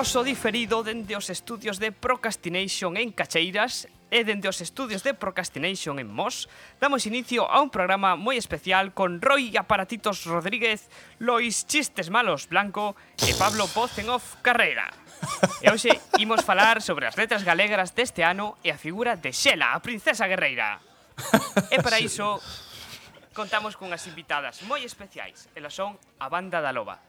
noso diferido dende os estudios de Procrastination en Cacheiras e dende os estudios de Procrastination en Mos, damos inicio a un programa moi especial con Roy Aparatitos Rodríguez, Lois Chistes Malos Blanco e Pablo Pozenov Carrera. E hoxe imos falar sobre as letras galegas deste ano e a figura de Xela, a princesa guerreira. E para iso contamos cunhas invitadas moi especiais. Elas son a Banda da Loba.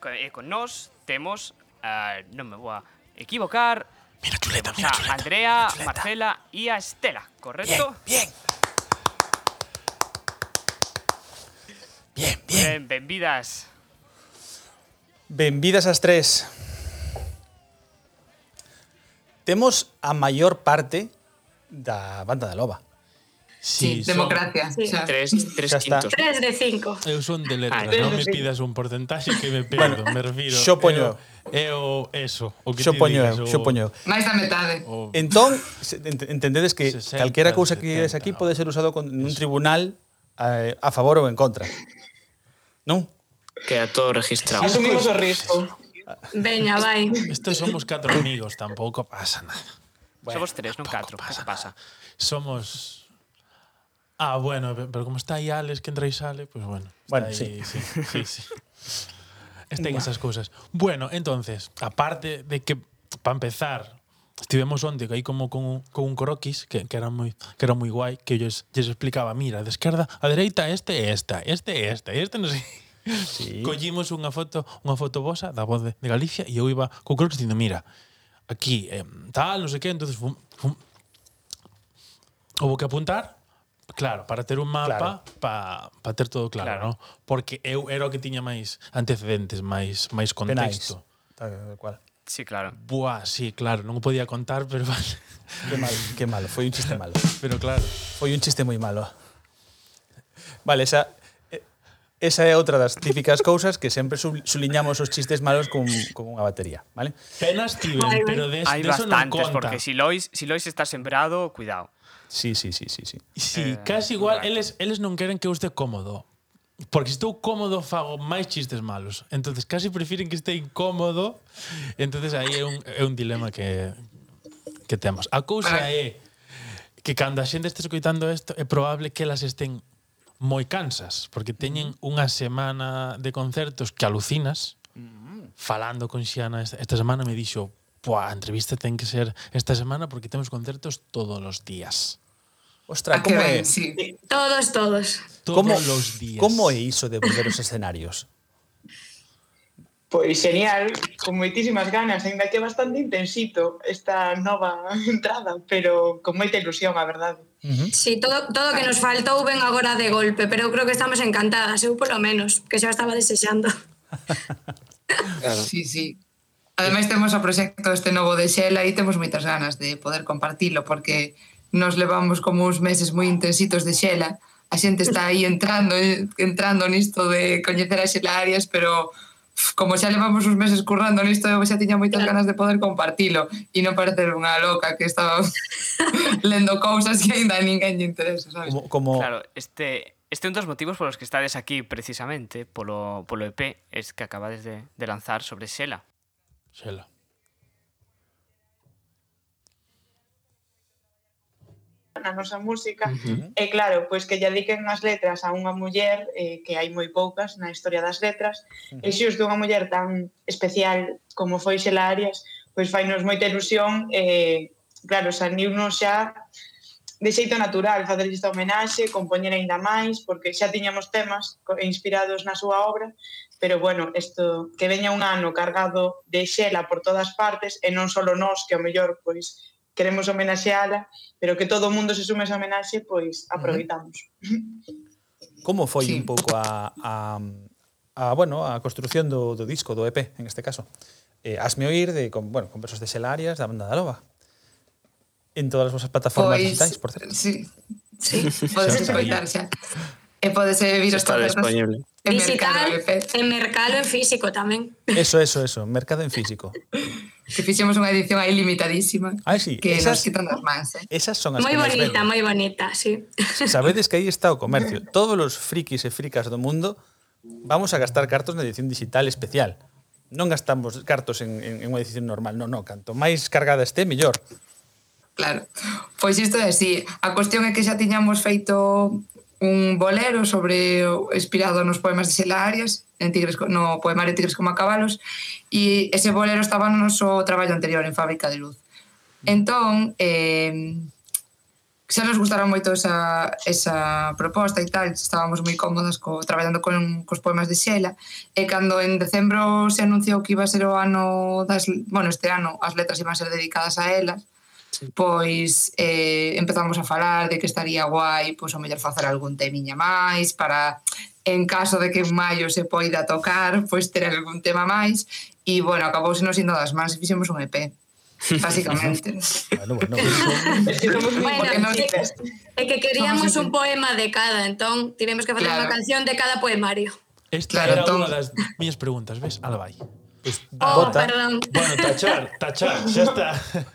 E con nós temos uh, non me vou a equivocar, Mira chuleta, mira a chuleta. Andrea, mira chuleta. Marcela e a Estela, correcto? Bien, bien. Bien, bien. Ben, benvidas. Benvidas as tres. Temos a maior parte da banda da loba. Sí, sí democracia. Sí. O sea, tres, tres quintos. Tres de cinco. Eu son de letras, ah, non me pidas un porcentaxe que me perdo, bueno, me refiro. Xo poño. É o eso. O que xo poño, digas, xo poño. Máis da metade. O... Entón, entendedes que 60, calquera cousa que digas aquí pode ser usado con, un tribunal a, a favor ou en contra. Non? Queda todo registrado. Asumimos o risco. Veña, vai. Estos somos catro amigos, tampouco pasa nada. Bueno, Somos tres, non catro, pasa, pasa. Somos Ah, bueno, pe- pero como está aí Alex que entra e sale, pues bueno. Bueno, aí, sí. sí, sí, sí. Están esas cosas. Bueno, entonces, aparte de que, para empezar, estivemos onde aí como con, un- con un croquis que, que era moi que era moi guai, que yo lles explicaba, mira, de esquerda a dereita este e esta, este e esta, e este non sei. Sí. Collimos unha foto, unha foto vosa da voz de, de Galicia e eu iba co croquis dicindo, mira, aquí eh, tal, non sei que, entonces fum, fum, Houve que apuntar, Claro, para ter un mapa, claro. para pa ter todo claro, claro, ¿no? Porque eu era o que tiña máis antecedentes, máis máis contexto. Penais. Tal cual. Sí, claro. Buah, sí, claro, non podía contar, pero vale. Que malo, que malo, foi un chiste malo. Pero claro, foi un chiste moi malo. Vale, esa esa é outra das típicas cousas que sempre suliñamos os chistes malos con, con unha batería, vale? Penas tiven, pero des, de, de eso non conta. porque si Lois, si Lois está sembrado, cuidado. Sí, sí, sí, sí, sí. Sí, eh, casi igual correcto. eles eles non queren que eu este cómodo. Porque se estou cómodo fago máis chistes malos. Entonces casi prefiren que este incómodo. Entonces aí é un é un dilema que que temos. A cousa é que cando a xente este escoitando isto é probable que elas estén moi cansas, porque teñen unha semana de concertos que alucinas. Falando con Xiana esta, esta semana me dixo, Pua, a entrevista ten que ser esta semana porque temos concertos todos os días. Ostras, como ben, é? Sí. Todos, todos. Todos como, os días. Como é iso de volver os escenarios? Pois genial, con moitísimas ganas, ainda que bastante intensito esta nova entrada, pero con moita ilusión, a verdade. Uh -huh. Sí, todo, todo que nos faltou ven agora de golpe, pero eu creo que estamos encantadas, eu polo menos, que xa estaba desexando. claro. Sí, sí. Ademais temos o proxecto este novo de Xela e temos moitas ganas de poder compartilo porque nos levamos como uns meses moi intensitos de Xela. A xente está aí entrando eh, entrando nisto de coñecer a Xela Arias, pero como xa levamos uns meses currando nisto, eu xa tiña moitas claro. ganas de poder compartilo e non parecer unha loca que estaba lendo cousas que aínda ninguén lle interesa, sabes? Como, como... Claro, este Este é un dos motivos polos que estades aquí precisamente polo, polo EP es que acabades de, de lanzar sobre Xela. Xela. na nosa música uh -huh. e claro, pois que lle dediquen as letras a unha muller eh, que hai moi poucas na historia das letras uh -huh. e xusto unha muller tan especial como foi Xela Arias pois fainos moita ilusión eh, claro, saniunos xa de xeito natural facer esta homenaxe, compoñer aínda máis, porque xa tiñamos temas inspirados na súa obra, pero bueno, isto que veña un ano cargado de xela por todas partes e non só nós que ao mellor pois queremos homenaxeala, pero que todo o mundo se sume a esa homenaxe, pois aproveitamos. Como foi sí. un pouco a, a, a, bueno, a construción do, do disco, do EP, en este caso? Eh, hazme oír de, con, bueno, con versos de Xelarias da banda da Loba. En todas as vosas plataformas pois, digitais, por certo. Sí, sí, podes escoitar xa. E podese vir os concertos en Digital, mercado, en mercado en físico tamén. Eso, eso, eso, mercado en físico. que fixemos unha edición aí limitadísima. Ah, sí. Que esas, nos quitan das mans, eh? Esas son as moi bonita, moi bonita, sí. Sabedes que aí está o comercio. Todos os frikis e fricas do mundo vamos a gastar cartos na edición digital especial. Non gastamos cartos en, en, en unha edición normal, non, non. Canto máis cargada este, mellor. Claro. Pois isto é así. A cuestión é que xa tiñamos feito un bolero sobre inspirado nos poemas de Xela Arias, en Tigres, no poemario Tigres como a cabalos, e ese bolero estaba no noso traballo anterior en Fábrica de Luz. Entón, eh, xa nos gustara moito esa, esa proposta e tal, estábamos moi cómodas co, traballando con, cos poemas de Xela, e cando en decembro se anunciou que iba a ser o ano das, bueno, este ano as letras iban a ser dedicadas a elas, pois eh, empezamos a falar de que estaría guai pois o mellor facer algún temiña máis para en caso de que en maio se poida tocar, pois ter algún tema máis e bueno, acabouse nos indo das mans e fixemos un EP basicamente. bueno, bueno. es que somos bueno, porque nos... é, que, é que queríamos somos un poema de cada, entón tivemos que facer claro. unha canción de cada poemario. Esta claro, era entón... unha das miñas preguntas, ves? Ala vai. Pues, oh, bota. perdón. Bueno, tachar, tachar, xa está.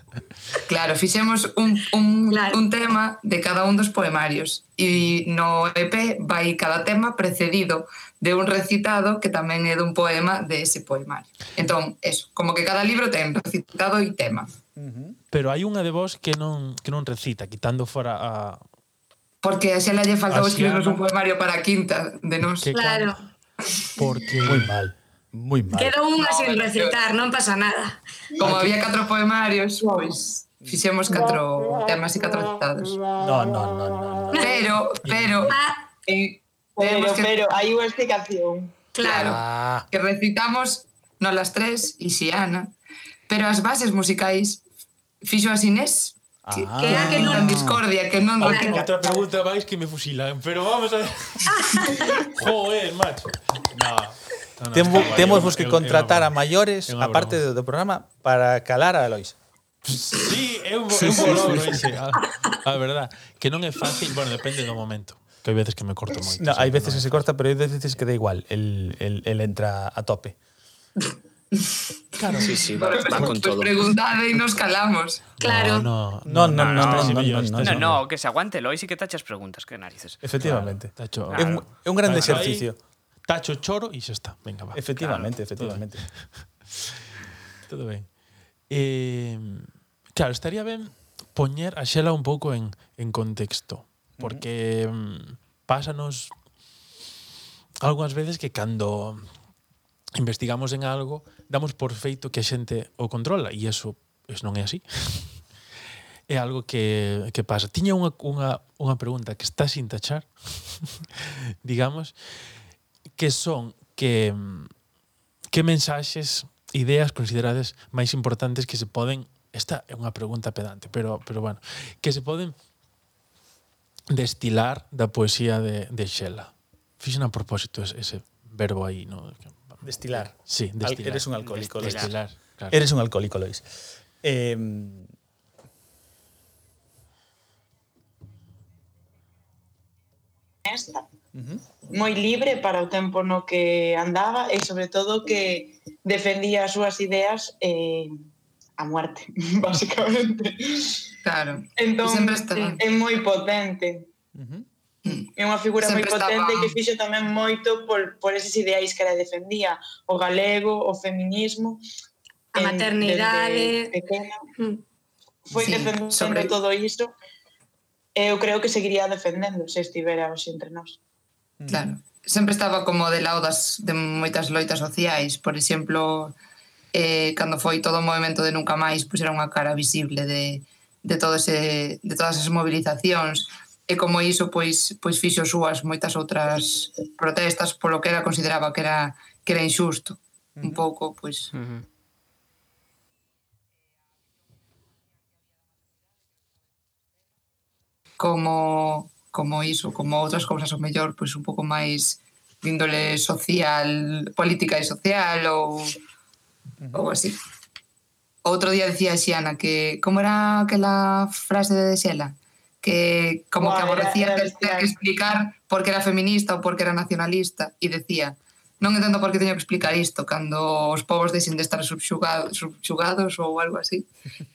Claro, fixemos un, un, claro. un tema de cada un dos poemarios e no EP vai cada tema precedido de un recitado que tamén é dun poema de ese poemario. Entón, eso, como que cada libro ten recitado e tema. Uh -huh. Pero hai unha de vos que non que non recita, quitando fora a Porque a Xela lle faltou escribirnos un poemario para a quinta de nos. Que, claro. Porque moi mal moi mal. Quedou unha no, sin recitar, non pasa nada. Como había catro poemarios, pois fixemos catro temas e catro citados. Non, non, non, non. No. Pero, pero... Ah. eh, pero, que... pero, hai unha explicación. Claro, ah. que recitamos non las tres e Xiana, pero as bases musicais fixo as Inés, Ah, que era que non discordia, que non... Outra, outra pregunta máis que me fusilan, pero vamos a ver... Joder, macho. Nada. No, no, temo, temos vos que contratar a maiores a parte do, do programa para calar a Lois. Sí, é un, sí, é un sí, sí. A, eh. a ah, ah, verdad, que non é fácil, bueno, depende do momento. Que hai veces que me corto moito. No, hai veces que se corta, pero hai veces que da igual, el, el, el entra a tope. Claro. Sí, sí, va, va con todo. Preguntade e nos calamos. Claro. No, no, no, no, no, no, no, no, no, no, no que se aguante, Lois, e que tachas preguntas, que narices. Efectivamente. Claro, tacho, claro. É, un, é un grande claro, exercicio. Ahí, tacho choro e xa está. Venga, va. Efectivamente, claro, efectivamente. Todo ben. Eh, claro, estaría ben poñer a Xela un pouco en, en contexto, porque uh -huh. pásanos algunhas veces que cando investigamos en algo, damos por feito que a xente o controla, e eso, eso non é así. é algo que, que pasa. Tiña unha, unha, unha pregunta que está sin tachar, digamos, que son que que mensaxes, ideas considerades máis importantes que se poden esta é unha pregunta pedante, pero pero bueno, que se poden destilar da poesía de de Xela. Fixen a propósito ese, ese verbo aí, no? Destilar. Sí, destilar. Al, eres un alcohólico, destilar. Claro. Eres un alcohólico, Lois. Eh, moi libre para o tempo no que andaba e sobre todo que defendía as súas ideas eh, a muerte, basicamente. Claro. Entón, está... é moi potente. É unha figura sempre moi potente estaba... que fixo tamén moito por, por eses ideais que ela defendía. O galego, o feminismo... A en, maternidade... Pequena, mm. Foi sí, defendendo sobre... todo iso. Eu creo que seguiría defendendo se estivera hoxe entre nós. Claro. Sempre estaba como de lado das, de moitas loitas sociais. Por exemplo, eh, cando foi todo o movimento de Nunca Máis, pois era unha cara visible de, de, todo ese, de todas as movilizacións e como iso pois pois fixo súas moitas outras protestas polo que era consideraba que era que era injusto, uh -huh. un pouco pois. Uh -huh. Como como iso, como outras cousas, o mellor, pois un pouco máis de índole social, política e social ou, uh -huh. ou así. Outro día decía Xiana que como era aquela frase de Xela? Que como Buah, que aborrecía era, era que, que explicar porque era feminista ou por que era nacionalista e decía non entendo por que teño que explicar isto cando os povos deixen de estar subxugados, subxugados ou algo así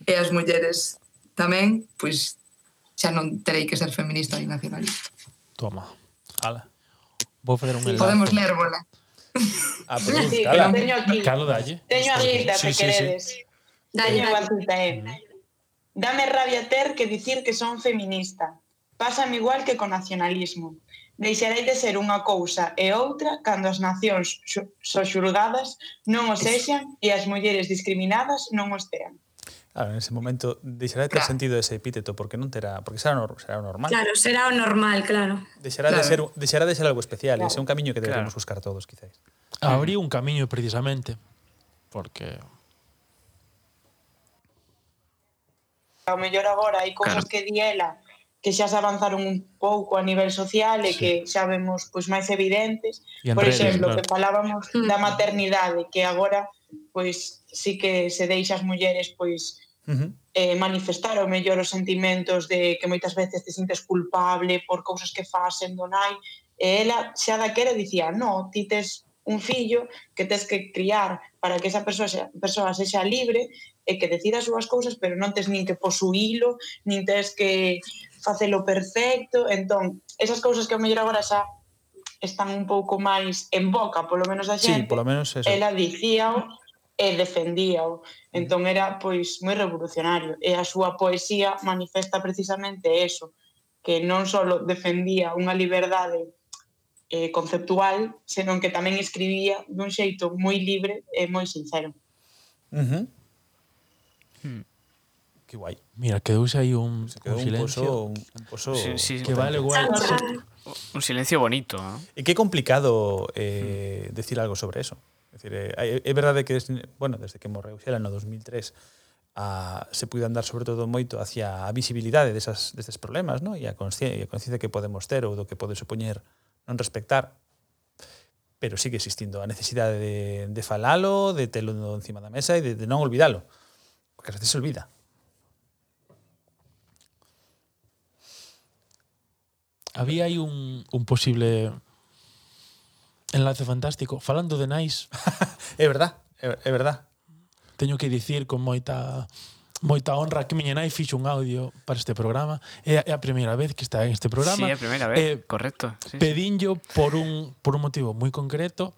e as mulleres tamén, pois xa non terei que ser feminista ni nacionalista. Toma, ala. Vou fazer un enlace. Podemos ler, bola. Ah, pues, sí, cala. Teño aquí. Calo dalle. Teño a lista, sí, se sí, queredes. Sí. Dalle, dalle. Dame rabia ter que dicir que son feminista. Pásame igual que co nacionalismo. Deixarei de ser unha cousa e outra cando as nacións soxurgadas non o sexan e as mulleres discriminadas non os tean. Claro, en ese momento deixará de ter claro. sentido ese epíteto porque non terá, porque será, nor, será normal. Claro, será o normal, claro. Deixará claro. de ser deixará de ser algo especial, claro. ese é un camiño que deberíamos claro. buscar todos, quizais. Abriu un camiño precisamente porque ao mellor agora hai cousas claro. que di ela que xa se avanzaron un pouco a nivel social e sí. que xa vemos pois máis evidentes. Por redes, exemplo, claro. que falábamos mm. da maternidade, que agora pois sí que se deixa as mulleres pois Uh -huh. eh, manifestar o mellor os sentimentos de que moitas veces te sintes culpable por cousas que faz sendo nai e ela xa daquera dicía no, ti tes un fillo que tes que criar para que esa persoa, xa, persoa sexa libre e que decida as súas cousas, pero non tes nin que posuílo, nin tes que facelo perfecto. Entón, esas cousas que ao mellor agora xa están un pouco máis en boca, polo menos da xente. Sí, polo menos eso. Ela dicía e defendíao. Entón era pois moi revolucionario e a súa poesía manifesta precisamente eso, que non só defendía unha liberdade eh, conceptual, senón que tamén escribía dun xeito moi libre e moi sincero. Uh -huh. hmm. Que guai. Mira, quedouse aí un, Se quedou un silencio. Un pozo, un, un pozo sí, sí, que vale igual. Un silencio bonito. ¿no? E que complicado eh, hmm. decir algo sobre eso. É, dicir, é, eh, é verdade que desde, bueno, desde que morreu Xela no 2003 a, ah, se puido andar sobre todo moito hacia a visibilidade desas, destes problemas no? e a conciencia que podemos ter ou do que pode supoñer non respectar pero sigue existindo a necesidade de, de falalo, de telo encima da mesa e de, de non olvidalo porque a veces se olvida Había aí un, un posible Enlace fantástico. Falando de nais... é verdad, é, é verdad. Teño que dicir con moita moita honra que miña nai fixo un audio para este programa. É a, é a primeira vez que está en este programa. Sí, é a primeira vez, eh, correcto. Sí, pedinllo por un por un motivo moi concreto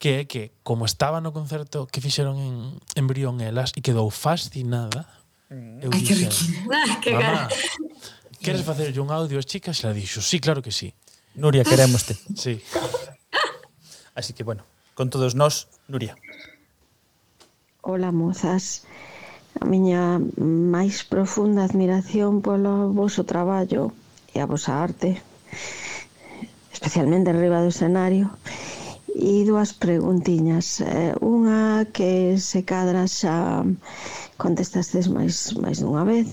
que é que como estaba no concerto que fixeron en, en Brión Elas e quedou fascinada mm. eu Ay, dixen, que mamá, queres facerlle un audio ás chicas? E la dixo, sí, claro que sí. Nuria, queremoste. Sí. Así que, bueno, con todos nós, Nuria. Ola, mozas. A miña máis profunda admiración polo voso traballo e a vosa arte, especialmente arriba do escenario, E dúas preguntiñas. Eh, unha que se cadra xa contestastes máis, máis dunha vez.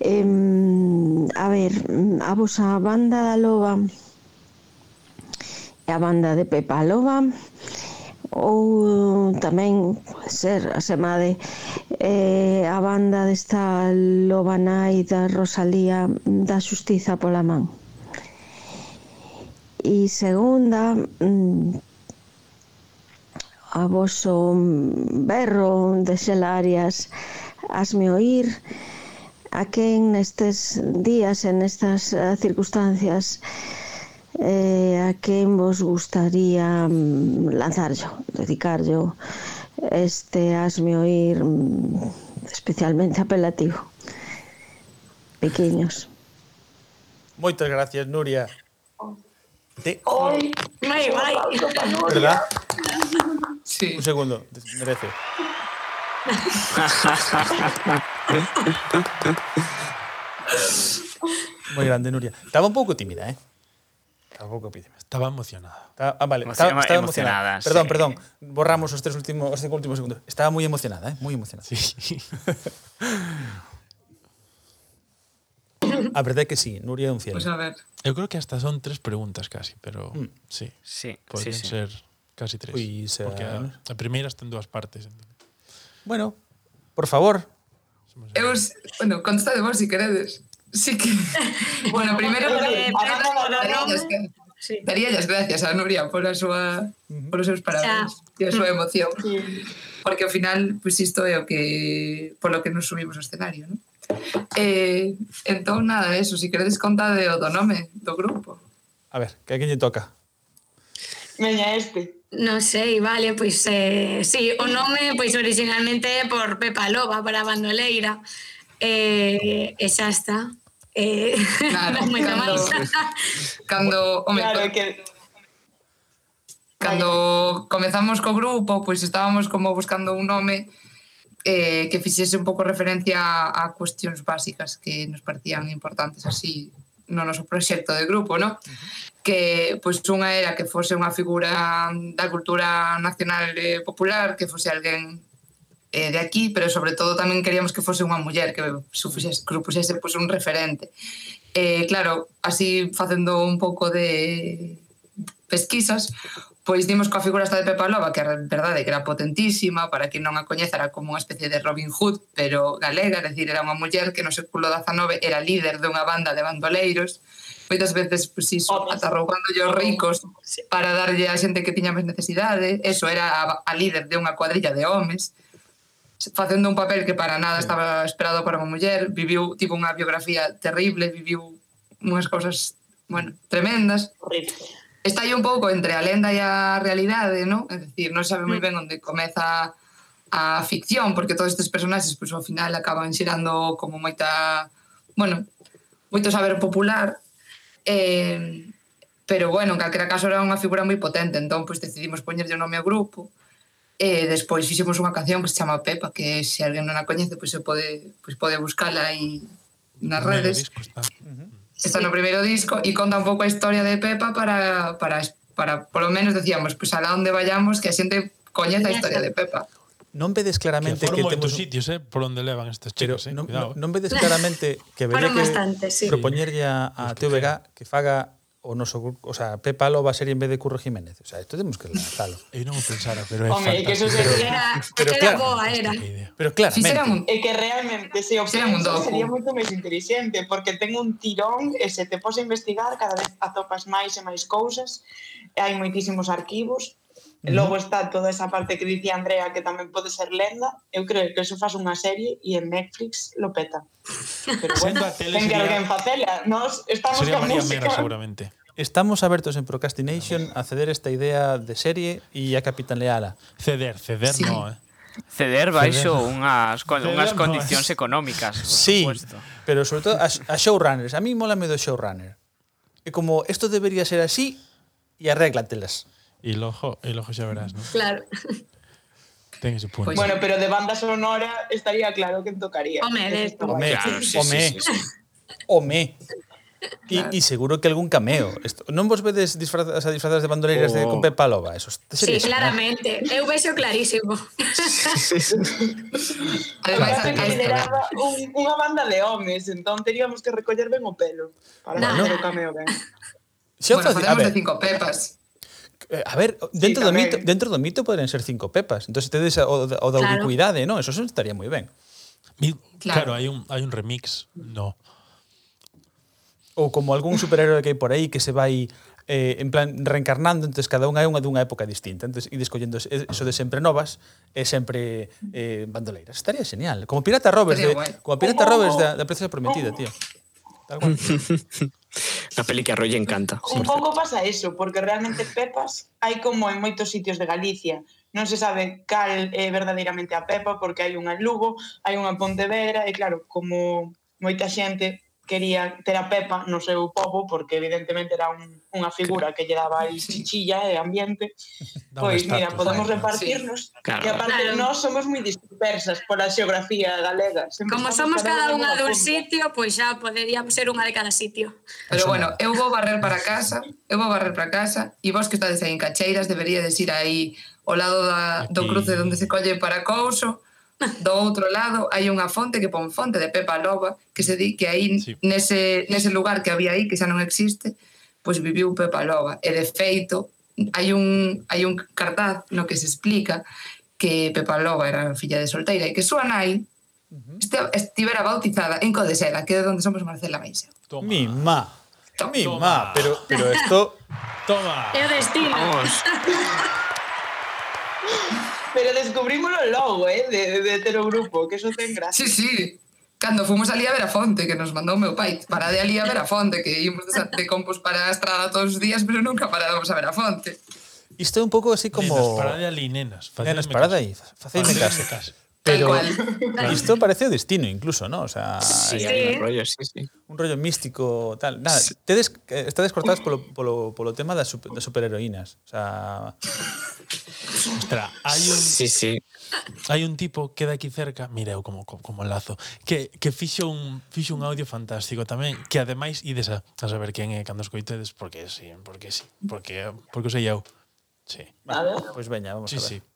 Eh, a ver, a vosa banda da loba a banda de Pepa Loba ou eh, tamén ser a Semade eh, a banda desta Loba Nai da Rosalía da Xustiza pola man. E segunda mm, a voso berro de xelarias asme oír a quen nestes días en estas circunstancias eh, eh, a quen vos gustaría mm, lanzarlo, dedicarlo este asme oír mm, especialmente apelativo. Pequeños. Moitas gracias, Nuria. Te... Oi, vai, vai. ¿Verdad? Sí. Un segundo, merece. Moi grande, Nuria. Estaba un pouco tímida, eh? Tampouco pídeme. Estaba emocionada. Estaba, ah, vale. Estaba, estaba emocionada. emocionada. Sí. Perdón, perdón. Borramos os tres últimos, os cinco últimos segundos. Estaba moi emocionada, eh? Moi emocionada. Sí. a verdade é que sí, Nuria é un cielo. Pues a ver. Eu creo que hasta son tres preguntas casi, pero mm. sí. Sí, Podrían sí, sí. ser casi tres. Ui, sea... Porque a, a primeira está en dúas partes. Entón. Bueno, por favor. Eu, bueno, contestade vos si queredes. Sí que. Bueno, primeiro. Sí. Daríalles gracias a Nuria pola súa por os seus parabéns e a súa emoción. Sí. Porque ao final, pois pues, isto é o que polo que nos subimos ao escenario, non? Eh, entón, nada, eso, si queredes conta de o do nome do grupo. A ver, que a quen lle toca? Veña, este. Non sei, vale, pois pues, eh, sí, o nome pois pues, originalmente é por Pepa Loba para a bandoleira. Eh, e xa está. Eh, claro, cando, cando, home, claro que... cando comezamos co grupo, pois pues, estábamos como buscando un nome eh, que fixese un pouco referencia a, a cuestións básicas que nos parecían importantes así no noso proxecto de grupo, no? Uh -huh. Que pois pues, unha era que fose unha figura da cultura nacional e popular, que fose alguén eh, de aquí, pero sobre todo tamén queríamos que fose unha muller que supuxese, que supuxese pues, un referente. Eh, claro, así facendo un pouco de pesquisas, pois dimos coa figura esta de Pepa Loba, que a verdade que era potentísima, para que non a coñezara como unha especie de Robin Hood, pero galega, é dicir, era unha muller que no século XIX era líder dunha banda de bandoleiros, moitas veces pues, iso, Homes. ata roubando os ricos para darlle a xente que tiña máis necesidade, eso era a, a líder de unha cuadrilla de homes, facendo un papel que para nada estaba esperado para unha muller, viviu tipo unha biografía terrible, viviu unhas cousas, bueno, tremendas. Horrible. Está aí un pouco entre a lenda e a realidade, non? É dicir, non sabe moi mm. ben onde comeza a ficción, porque todos estes personaxes, pois, pues, ao final acaban xerando como moita, bueno, moito saber popular, eh, pero, bueno, en calquera caso era unha figura moi potente, entón, pois, pues, decidimos poñerlle o nome ao grupo, E despois fixemos unha canción que se chama Pepa, que se alguén non a coñece, pois se pode, pois pode buscala aí nas redes. Disco está. Está no primeiro disco e conta un pouco a historia de Pepa para, para, para polo menos decíamos, pois alá onde vayamos que a xente coñeza a historia de Pepa. Non vedes claramente que, que temos sitios, eh, por onde levan estes chicos, eh, non, cuidado. non vedes claramente que veré que bastante, sí. propoñerlle a, a TVG que faga o noso o sea, Pepa Loba ser en vez de Curro Jiménez. O sea, isto temos que lanzalo. Eu non pensara, pero é Home, que eso sería, pero, pero, era claro, boa era. Pero claramente. Si un, é que realmente se si observa, un docu. sería moito máis inteligente, porque ten un tirón e se te pos a investigar, cada vez atopas máis e máis cousas, e hai moitísimos arquivos, E logo está toda esa parte que dicía Andrea que tamén pode ser lenda. Eu creo que eso faz unha serie e en Netflix lo peta. Pero bueno, tele ten que sería... alguén facela. Nos estamos sería con María música. Mera, seguramente. Estamos abertos en Procrastination a ceder esta idea de serie e a capitaneala. Ceder, ceder sí. no, eh. Ceder baixo ceder. unhas, ceder unhas condicións eh. económicas, por sí, supuesto. pero sobre todo a, a showrunners. A mí mola me do showrunner. E como isto debería ser así, e arréglatelas. E logo, e logo xa verás, ¿no? Claro. Ten ese punto. Pues, bueno, pero de banda sonora estaría claro que tocaría. Home, de esto. Home, claro, sí, home, sí, sí, sí. home. Claro. E, e seguro que algún cameo. Esto, non vos vedes disfrazas, disfrazas de bandoleiras oh. de con Pepa Loba? Eso, sí, claramente. Eh, Eu vexo clarísimo. Sí, sí, sí. Ademais, consideraba un, unha banda de homes, entón teríamos que recoller ben o pelo para no. facer o cameo ¿eh? ben. Xa bueno, facemos de cinco pepas. Eh, a ver, dentro, sí, do mito, dentro do mito poden ser cinco pepas. Entonces tedes o, o da claro. ubicuidade, non? Eso estaría moi ben. Mi, claro, claro hai, un, hai un remix, no. Ou como algún superhéroe que hai por aí que se vai eh, en plan reencarnando, entonces cada unha é unha dunha época distinta, entonces ides collendo eso de sempre novas e sempre eh, bandoleiras. Estaría genial, como Pirata Roberts, de, como Pirata oh, Roberts da, da Princesa Prometida, oh. tío. Tal cual. Unha peli que a Rolle encanta. Un pouco pasa eso, porque realmente Pepas hai como en moitos sitios de Galicia. Non se sabe cal é verdadeiramente a Pepa, porque hai unha en Lugo, hai unha en Pontevedra, e claro, como moita xente quería ter a Pepa no seu povo porque evidentemente era un, unha figura que lle daba aí chichilla e ambiente. Dá pois mira, podemos bueno, repartirnos sí. claro. que aparte claro. nós somos moi dispersas pola xeografía galega. Sempre como somos cada unha dun sitio pois pues xa poderíamos ser unha de cada sitio. Pero bueno, eu vou barrer para casa eu vou barrer para casa e vos que estades aí en Cacheiras deberíades ir aí ao lado da, do cruce onde se colle para Couso do outro lado hai unha fonte que pon fonte de Pepa Loba, que se di que aí sí. nese, nese lugar que había aí, que xa non existe, pois viviu Pepa Loba. E de feito, hai un, hai un cartaz no que se explica que Pepa Loba era filla de solteira e que súa nai uh -huh. estivera bautizada en Codeseda, que é onde somos Marcela Meixa. Mi má. Toma. Mi má, pero, pero esto... Toma. É o destino. Vamos. Pero descubrímoslo logo, eh, de, de ter o grupo, que eso ten gracia. Sí, sí. Cando fomos ali a Verafonte, que nos mandou meu pai, para de ali a Verafonte, que íamos de, de compos para a estrada todos os días, pero nunca parábamos a Verafonte. Isto é un pouco así como... Nenas, parade ali, nenas. Nenas, parade aí, faceime caso. caso. Pero esto parece o destino incluso, ¿no? O sea, sí, sí. Un, rollo, sí, sí. un rollo místico tal. Nada, sí. tedes, eh, está por polo, polo, polo tema das, super, das superheroínas. O sea, Ostras, hai un Sí, sí. Hai un tipo que daqui cerca, mireu como como, como lazo, que que fixo un fixo un audio fantástico tamén, que ademais ides a, a saber quen é cando escoitedes porque sí, porque sí, porque porque, porque sei eu. Sí. Vale, pois pues veña, vamos sí, a ver. Sí.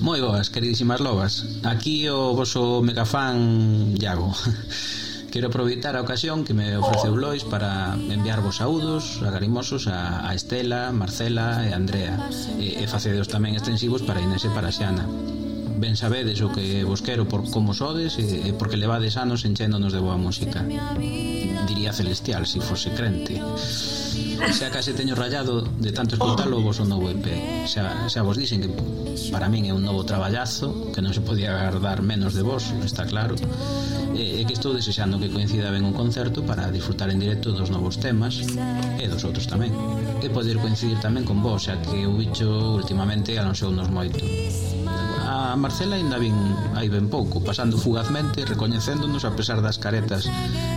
Moi boas, queridísimas lobas. Aquí o voso megafan Iago. Quero aproveitar a ocasión que me ofreceu Lois para enviarvos saúdos agarimosos a, a Estela, Marcela e Andrea e, e facedos tamén extensivos para Inés e para Xana ben sabedes o que vos quero por como sodes e, e porque levades anos enchéndonos de boa música. Diría celestial, se si fose crente. Xa case teño rayado de tanto escutalo o vosso novo EP. Xa, xa vos dixen que para min é un novo traballazo que non se podía agardar menos de vos, está claro. E, e que estou desexando que coincida ben un concerto para disfrutar en directo dos novos temas e dos outros tamén. E poder coincidir tamén con vos, xa que o bicho últimamente alonxounos moito a Marcela ainda vin hai ben pouco, pasando fugazmente e recoñecéndonos a pesar das caretas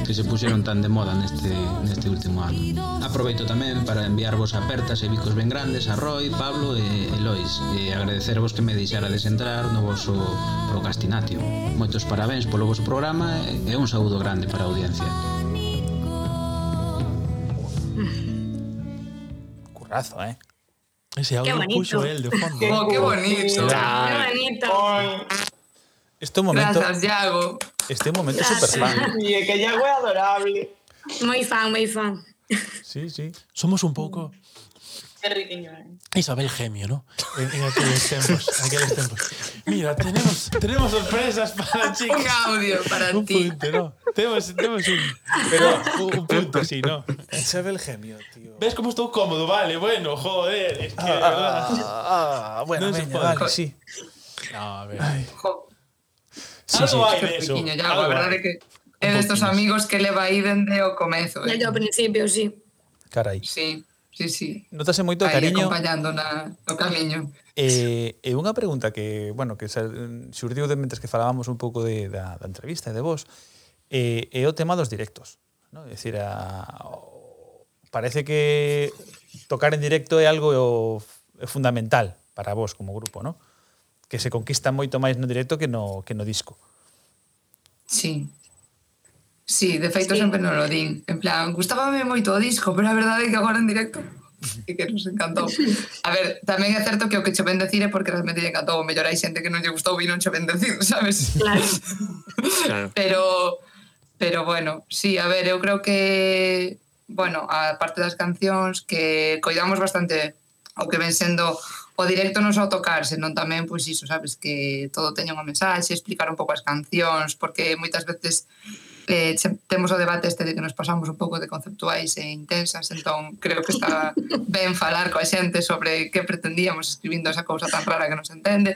que se puxeron tan de moda neste, neste último ano. Aproveito tamén para enviarvos apertas e bicos ben grandes a Roy, Pablo e Elois e agradecervos que me deixarades entrar no vosso procrastinatio. Moitos parabéns polo vosso programa e un saúdo grande para a audiencia. Currazo, eh? Ese audio qué él de fondo. Oh, qué bonito. Qué bonito. Este momento. Gracias, Yago. Este momento es súper fan. Sí, que Yago es adorable. Muy fan, muy fan. Sí, sí. Somos un poco. Qué eh. Isabel Gemio, ¿no? En, en aquellos tiempos, en aquellos tiempos. Mira, tenemos, tenemos sorpresas para Un chicos. audio para Un ti. punto, ¿no? Tenemos, tenemos un, pero un, un punto, sí, ¿no? Isabel Gemio, tío. ¿Ves cómo estoy cómodo? Vale, bueno, joder, es que, de verdad. Ah, bueno, No pode. vale, sí. No, a ver. Jo, Algo hay qué de eso. Iago. algo A verdade hay. é que é destos amigos que leva aí dende o comezo. Eh? Desde o principio, sí. Carai. Sí, sí, sí. Notase moito Aí, cariño. acompañando na, no camiño. E, e unha pregunta que, bueno, que surdiu de mentres que falábamos un pouco de, da, da entrevista e de vos, é, eh, é o tema dos directos. ¿no? É dicir, a, o, parece que tocar en directo é algo é fundamental para vos como grupo, ¿no? que se conquista moito máis no directo que no, que no disco. Sí, Sí, de feito sí. sempre non lo din. En plan, gustábame moito o disco, pero a verdade é que agora en directo e que nos encantou. A ver, tamén é certo que o que che ven decir é porque realmente lle encantou, o mellor hai xente que non lle gustou e non che ven decir, sabes? Claro. claro. Pero pero bueno, sí, a ver, eu creo que bueno, a parte das cancións que coidamos bastante o que ven sendo o directo non só tocar, senón tamén pois iso, sabes, que todo teña unha mensaxe, explicar un pouco as cancións, porque moitas veces eh, temos o debate este de que nos pasamos un pouco de conceptuais e intensas, entón creo que está ben falar coa xente sobre que pretendíamos escribindo esa cousa tan rara que non se entende.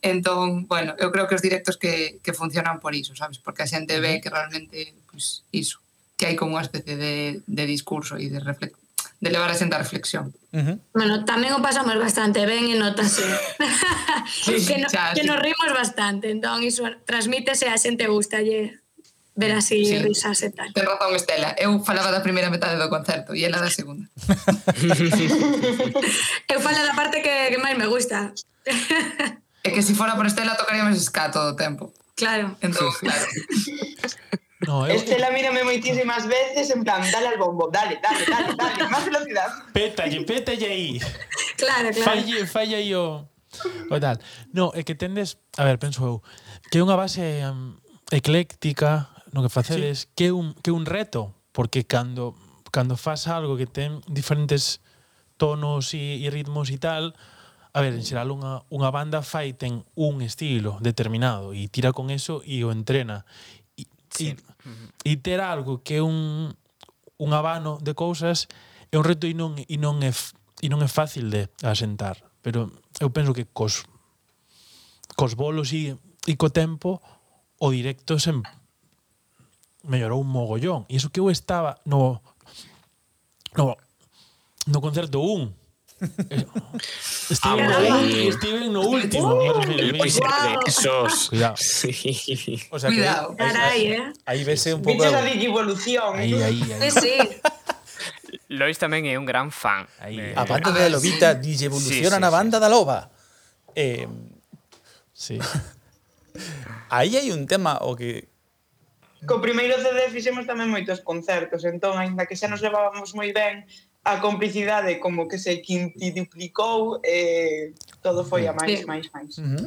Entón, bueno, eu creo que os directos que, que funcionan por iso, sabes? Porque a xente ve que realmente, pues, iso, que hai como unha especie de, de discurso e de reflexión de levar a xente a reflexión. Uh -huh. Bueno, tamén o pasamos bastante ben e notase sí, que, no, xa, que sí. nos rimos bastante, entón iso transmítese a xente gustalle ver así sí. risas e tal. Ten razón, Estela. Eu falaba da primeira metade do concerto e ela da segunda. eu falo da parte que, que máis me gusta. é que se si fora por Estela tocaríamos ska todo o tempo. Claro. Entón, claro. No, eu... Estela mírame moitísimas veces en plan, dale al bombo, dale, dale, dale, dale, máis velocidade. Pétalle, pétalle aí. Claro, claro. Falle, falle aí o... O tal. No, é que tendes... A ver, penso eu. Que é unha base um, ecléctica no que facedes sí. que é un, que é un reto porque cando cando fas algo que ten diferentes tonos e, e ritmos e tal a ver, en xeral unha, unha banda fai ten un estilo determinado e tira con eso e o entrena e, sí. e, e ter algo que é un, un habano de cousas é un reto e non, e non, é, e non é fácil de asentar pero eu penso que cos cos bolos e, e co tempo o directo sempre se mellorou un mogollón. E iso que eu estaba no no no concerto 1 Steven, Ah, no, ulti- Steven no último. me esos... Cuidado. Sí. O sea que Cuidado. ahí- Caray, eh. Ahí vese un pouco Viches a de- digievolución. Ahí, ahí, Sí, ahí. sí. Lois tamén é un gran fan. Ahí, Eh, a banda da lobita dille evoluciona Sí, sí, na sí. banda da loba. Eh, Sí. aí hai un tema o que co primeiro CD fixemos tamén moitos concertos, entón, aínda que xa nos levábamos moi ben, a complicidade como que se quintiduplicou e eh, todo foi a máis, máis, máis. Uh -huh.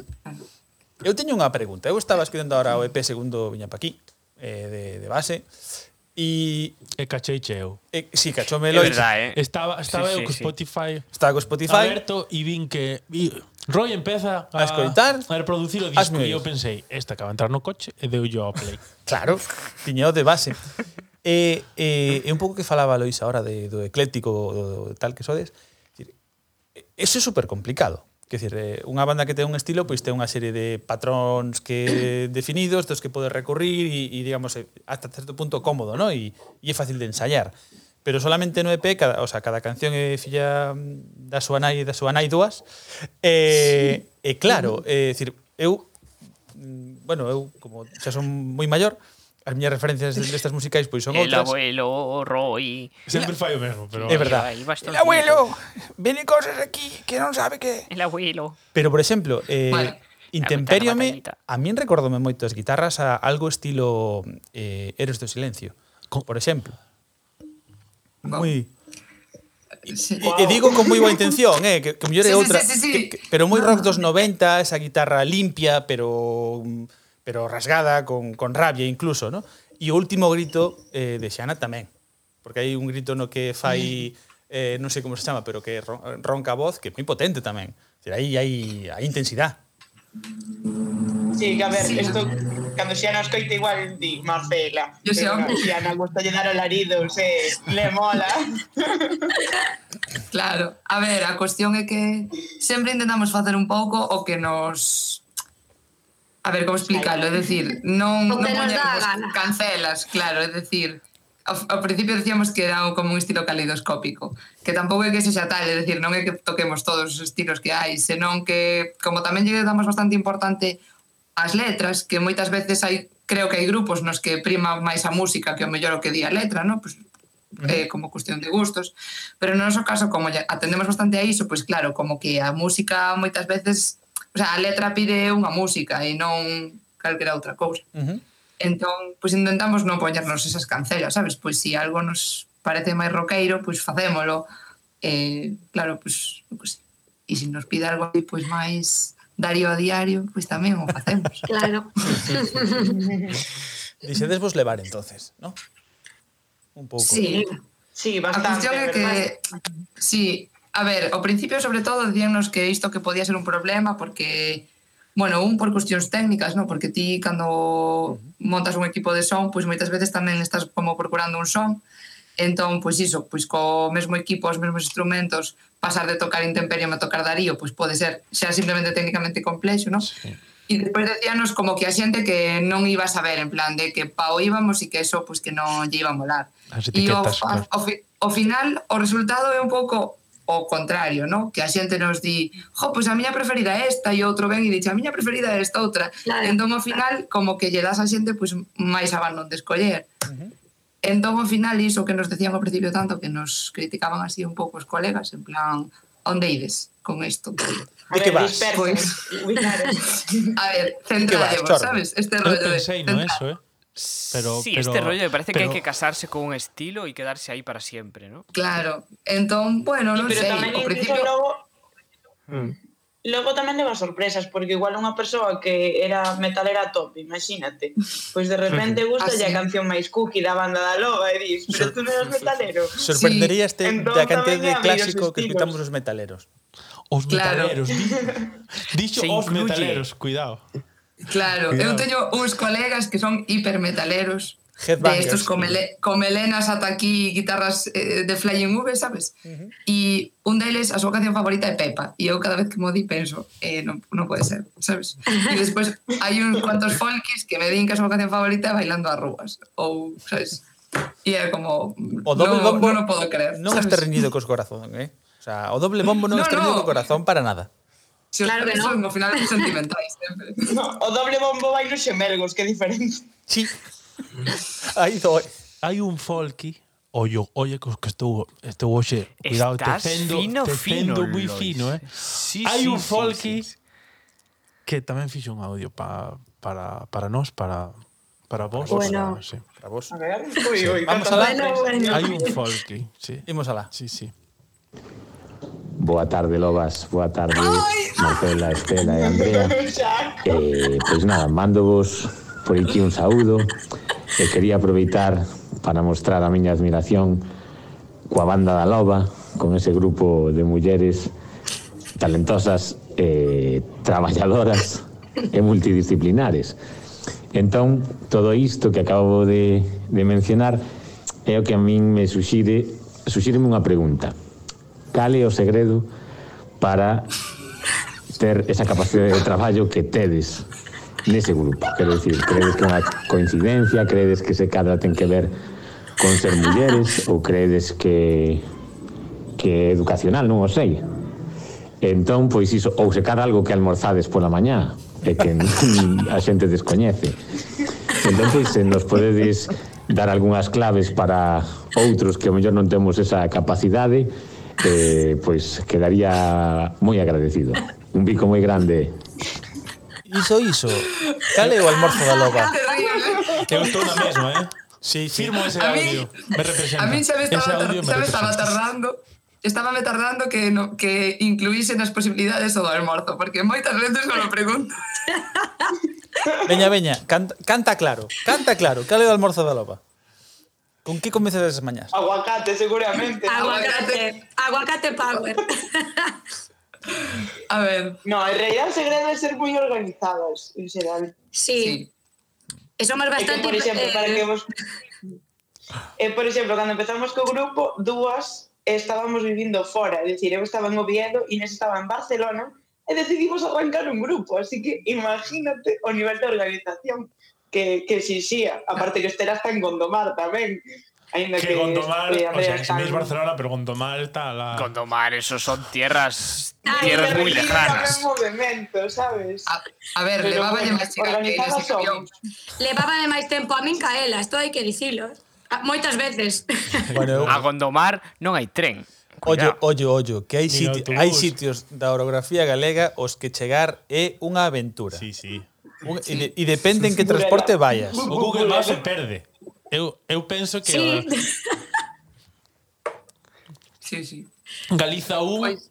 Eu teño unha pregunta. Eu estaba escribendo ahora o EP segundo Viña pa aquí, eh, de, de base, E... E cachei cheo. E, sí, cachou Meloid. É verdade, eh? Estaba, estaba sí, sí, co Spotify. Sí. Estaba co Spotify. Aberto e vin que... Roy empeza a, a escoitar, a reproducir o disco e eu pensei, esta acaba de entrar no coche e deu yo ao play. claro, tiñeo de base. E, e, e un pouco que falaba Lois ahora de, do ecléctico, do, do tal que sodes, eso é super complicado. Que decir, eh, unha banda que ten un estilo, pois ten unha serie de patróns que definidos, dos que podes recorrer e, e digamos, eh, hasta certo punto cómodo, ¿no? E, e é fácil de ensayar pero solamente no EP, cada, o sea, cada canción é filla mm, da súa nai e da súa nai dúas. E, sí. e claro, é eh, dicir, eu mm, bueno, eu como xa son moi maior, as miñas referencias destas musicais pois son el outras. El abuelo Roy. Sempre fai o mesmo, pero É verdad. El abuelo, vene cosas aquí que non sabe que El abuelo. Pero por exemplo, eh vale. Intemperiome a min recordome moito as guitarras a algo estilo eh, Eres do silencio, por exemplo moi eh, Sí. E, e digo con moi boa intención, eh, que, que mellor é sí, outra, sí, sí, sí. Que, que, pero moi rock dos 90, esa guitarra limpia, pero pero rasgada con con rabia incluso, ¿no? E o último grito eh, de Xana tamén, porque hai un grito no que fai eh, non sei como se chama, pero que ronca a voz, que é moi potente tamén. Aí hai, hai intensidade. Sí, que a ver, sí. esto cando xa nos coita igual di Marcela. Yo sei, hombre. Xiana gusta llenar alaridos, eh, le mola. claro, a ver, a cuestión é que sempre intentamos facer un pouco o que nos A ver, como explicarlo, é dicir, non, non poñermos cancelas, claro, é dicir, ao, ao principio decíamos que era como un estilo caleidoscópico, que tampouco é que se xa tal, é dicir, non é que toquemos todos os estilos que hai, senón que, como tamén lle damos bastante importante as letras, que moitas veces hai, creo que hai grupos nos que prima máis a música que o mellor o que di a letra, non? Pois, eh, como cuestión de gustos, pero no noso caso, como atendemos bastante a iso, pois claro, como que a música moitas veces, o sea, a letra pide unha música e non calquera outra cousa. Uh -huh. Entón, pois intentamos non poñernos esas cancelas, sabes? Pois se si algo nos parece máis roqueiro, pois facémolo. Eh, claro, pois, pois e se nos pide algo pois máis dario a diario, pois tamén o facemos. Claro. Dixedes vos levar entonces, ¿no? Un pouco. Sí. Sí, bastante. Cuestión é que, sí, a ver, ao principio sobre todo dicíanos que isto que podía ser un problema porque Bueno, un por cuestións técnicas, ¿no? Porque ti, cando montas un equipo de son, pois moitas veces tamén estás como procurando un son. Entón, pois iso, pois co mesmo equipo, os mesmos instrumentos, pasar de tocar Intemperio a tocar Darío, pois pode ser xa simplemente técnicamente complexo, non? Sí. E despois decíanos como que a xente que non iba a saber, en plan, de que pa o íbamos e que eso, pois que non lle iba a molar. As etiquetas, e o, claro. ao, ao, ao final, o resultado é un pouco o contrario, ¿no? Que a xente nos di, jo, pois pues a miña preferida é esta, e outro ven e dixe, a miña preferida é esta outra. Claro. Entón, ao final, como que lle das a xente pois, pues, máis abandón de escoller. Uh -huh. Entón, ao final, iso que nos decían ao principio tanto, que nos criticaban así un pouco os colegas, en plan, onde ides con isto? Pois, a ver, que vas? Pois, pues, a ver, centraremos, sabes? Este rollo de... Pensei no eso, eh? Pero, sí, pero, este rollo me parece pero, que hai que casarse con un estilo e quedarse aí para sempre, ¿no? Claro. Entón, bueno, non sei, ao principio logo mm. Logo tamén leva sorpresas, porque igual unha persoa que era metalera top, imagínate, pois de repente gusta ah, sí. a canción máis cookie da banda da loba e dis, pero tú non eres metalero. Sorprenderías sí. da cantidade de clásico que escutamos os metaleros. Os metaleros, claro. dixo, dixo os incluye. metaleros, cuidado. Claro, Cuidado. eu teño uns colegas que son hipermetaleros, de estos con comelenas ata aquí, guitarras eh, de Flying V, sabes? Uh -huh. E un deles, a súa canción favorita é Pepa, e eu cada vez que mo di penso, eh, non, non pode ser, sabes? E despois hai uns cuantos folkis que me din que a súa canción favorita é Bailando a Rúas, ou, sabes? E é como, o doble non, bombo, non o podo creer. Non sabes? este reñido cos corazón, eh? O, sea, o doble bombo non no, este reñido no. co corazón para nada. Se claro que son, Son, ao final sentimentais sempre. No, o doble bombo vai nos xemelgos, que diferente. Sí. Aí doe. Hai un folky Ollo, oye, que estou estou hoxe, cuidado, Estás te fendo, fino, te fendo moi fino, eh. Sí, Hai sí, un folky sí, sí, que tamén fixo un audio pa, para para nós, para para vos, bueno. para, sí, para vos. A ver, ui, ui, vamos a la. Bueno, bueno. Hai un folky, sí. Imos a la. Sí, sí. Boa tarde, Lobas. Boa tarde. Marcela, Estela e Andrea. eh, pois nada, mando vos por aquí un saúdo e eh, quería aproveitar para mostrar a miña admiración coa banda da Loba, con ese grupo de mulleres talentosas, eh, traballadoras e multidisciplinares. Entón, todo isto que acabo de, de mencionar é o que a min me suxire, suxireme unha pregunta. Cal é o segredo para ter esa capacidade de traballo que tedes nese grupo. Quero dicir, credes que é unha coincidencia, credes que se cadra ten que ver con ser mulleres ou credes que que é educacional, non o sei. Entón, pois iso, ou se cada algo que almorzades pola mañá, e que a xente descoñece. Entón, pois, se nos podedes dar algunhas claves para outros que ao mellor non temos esa capacidade, eh, pois quedaría moi agradecido. Un bico moi grande. Iso, iso. Cal é o almorzo da loba? Eu estou na mesma, eh? Sí, firmo ese a audio. Me representa. A mí xa me estaba, xa me estaba tardando estaba me tardando que, no, que incluísen as posibilidades do almorzo, porque moitas veces me lo pregunto. Veña, veña, canta, canta claro, canta claro, cal é o almorzo da loba? Con que comezas as mañás? Aguacate, seguramente. Aguacate, aguacate, aguacate power. A ver. No, en realidad o secreto es ser muy organizados, en xeral. Sí. sí. E somos bastante... É que, por exemplo, eh... para que vos... eh, por exemplo, cando empezamos co grupo, dúas estábamos vivindo fora, é dicir, eu estaba en Oviedo, Inés estaba en Barcelona, e decidimos arrancar un grupo, así que imagínate o nivel de organización que, que exixía. Aparte que este era hasta en Gondomar tamén. Ainda que, que Gondomar, o sea, si no es Barcelona, pero Gondomar está a la... Gondomar, eso son tierras, Ay, tierras muy lejanas. movimento, sabes? A, a ver, pero levaba bueno, de máis tempo Levaba de máis tempo a min caela, isto hai que dicilo. ¿eh? Moitas veces. Bueno, a Gondomar non hai tren. Ollo, ollo, ollo, que hai, siti hai sitios da orografía galega os que chegar é unha aventura. Sí, sí. Un, sí. E, de, e depende en que transporte vayas. O Google Maps se perde. Eu, eu penso que... Sí. Sí, sí. Galiza 1, pues... Pois-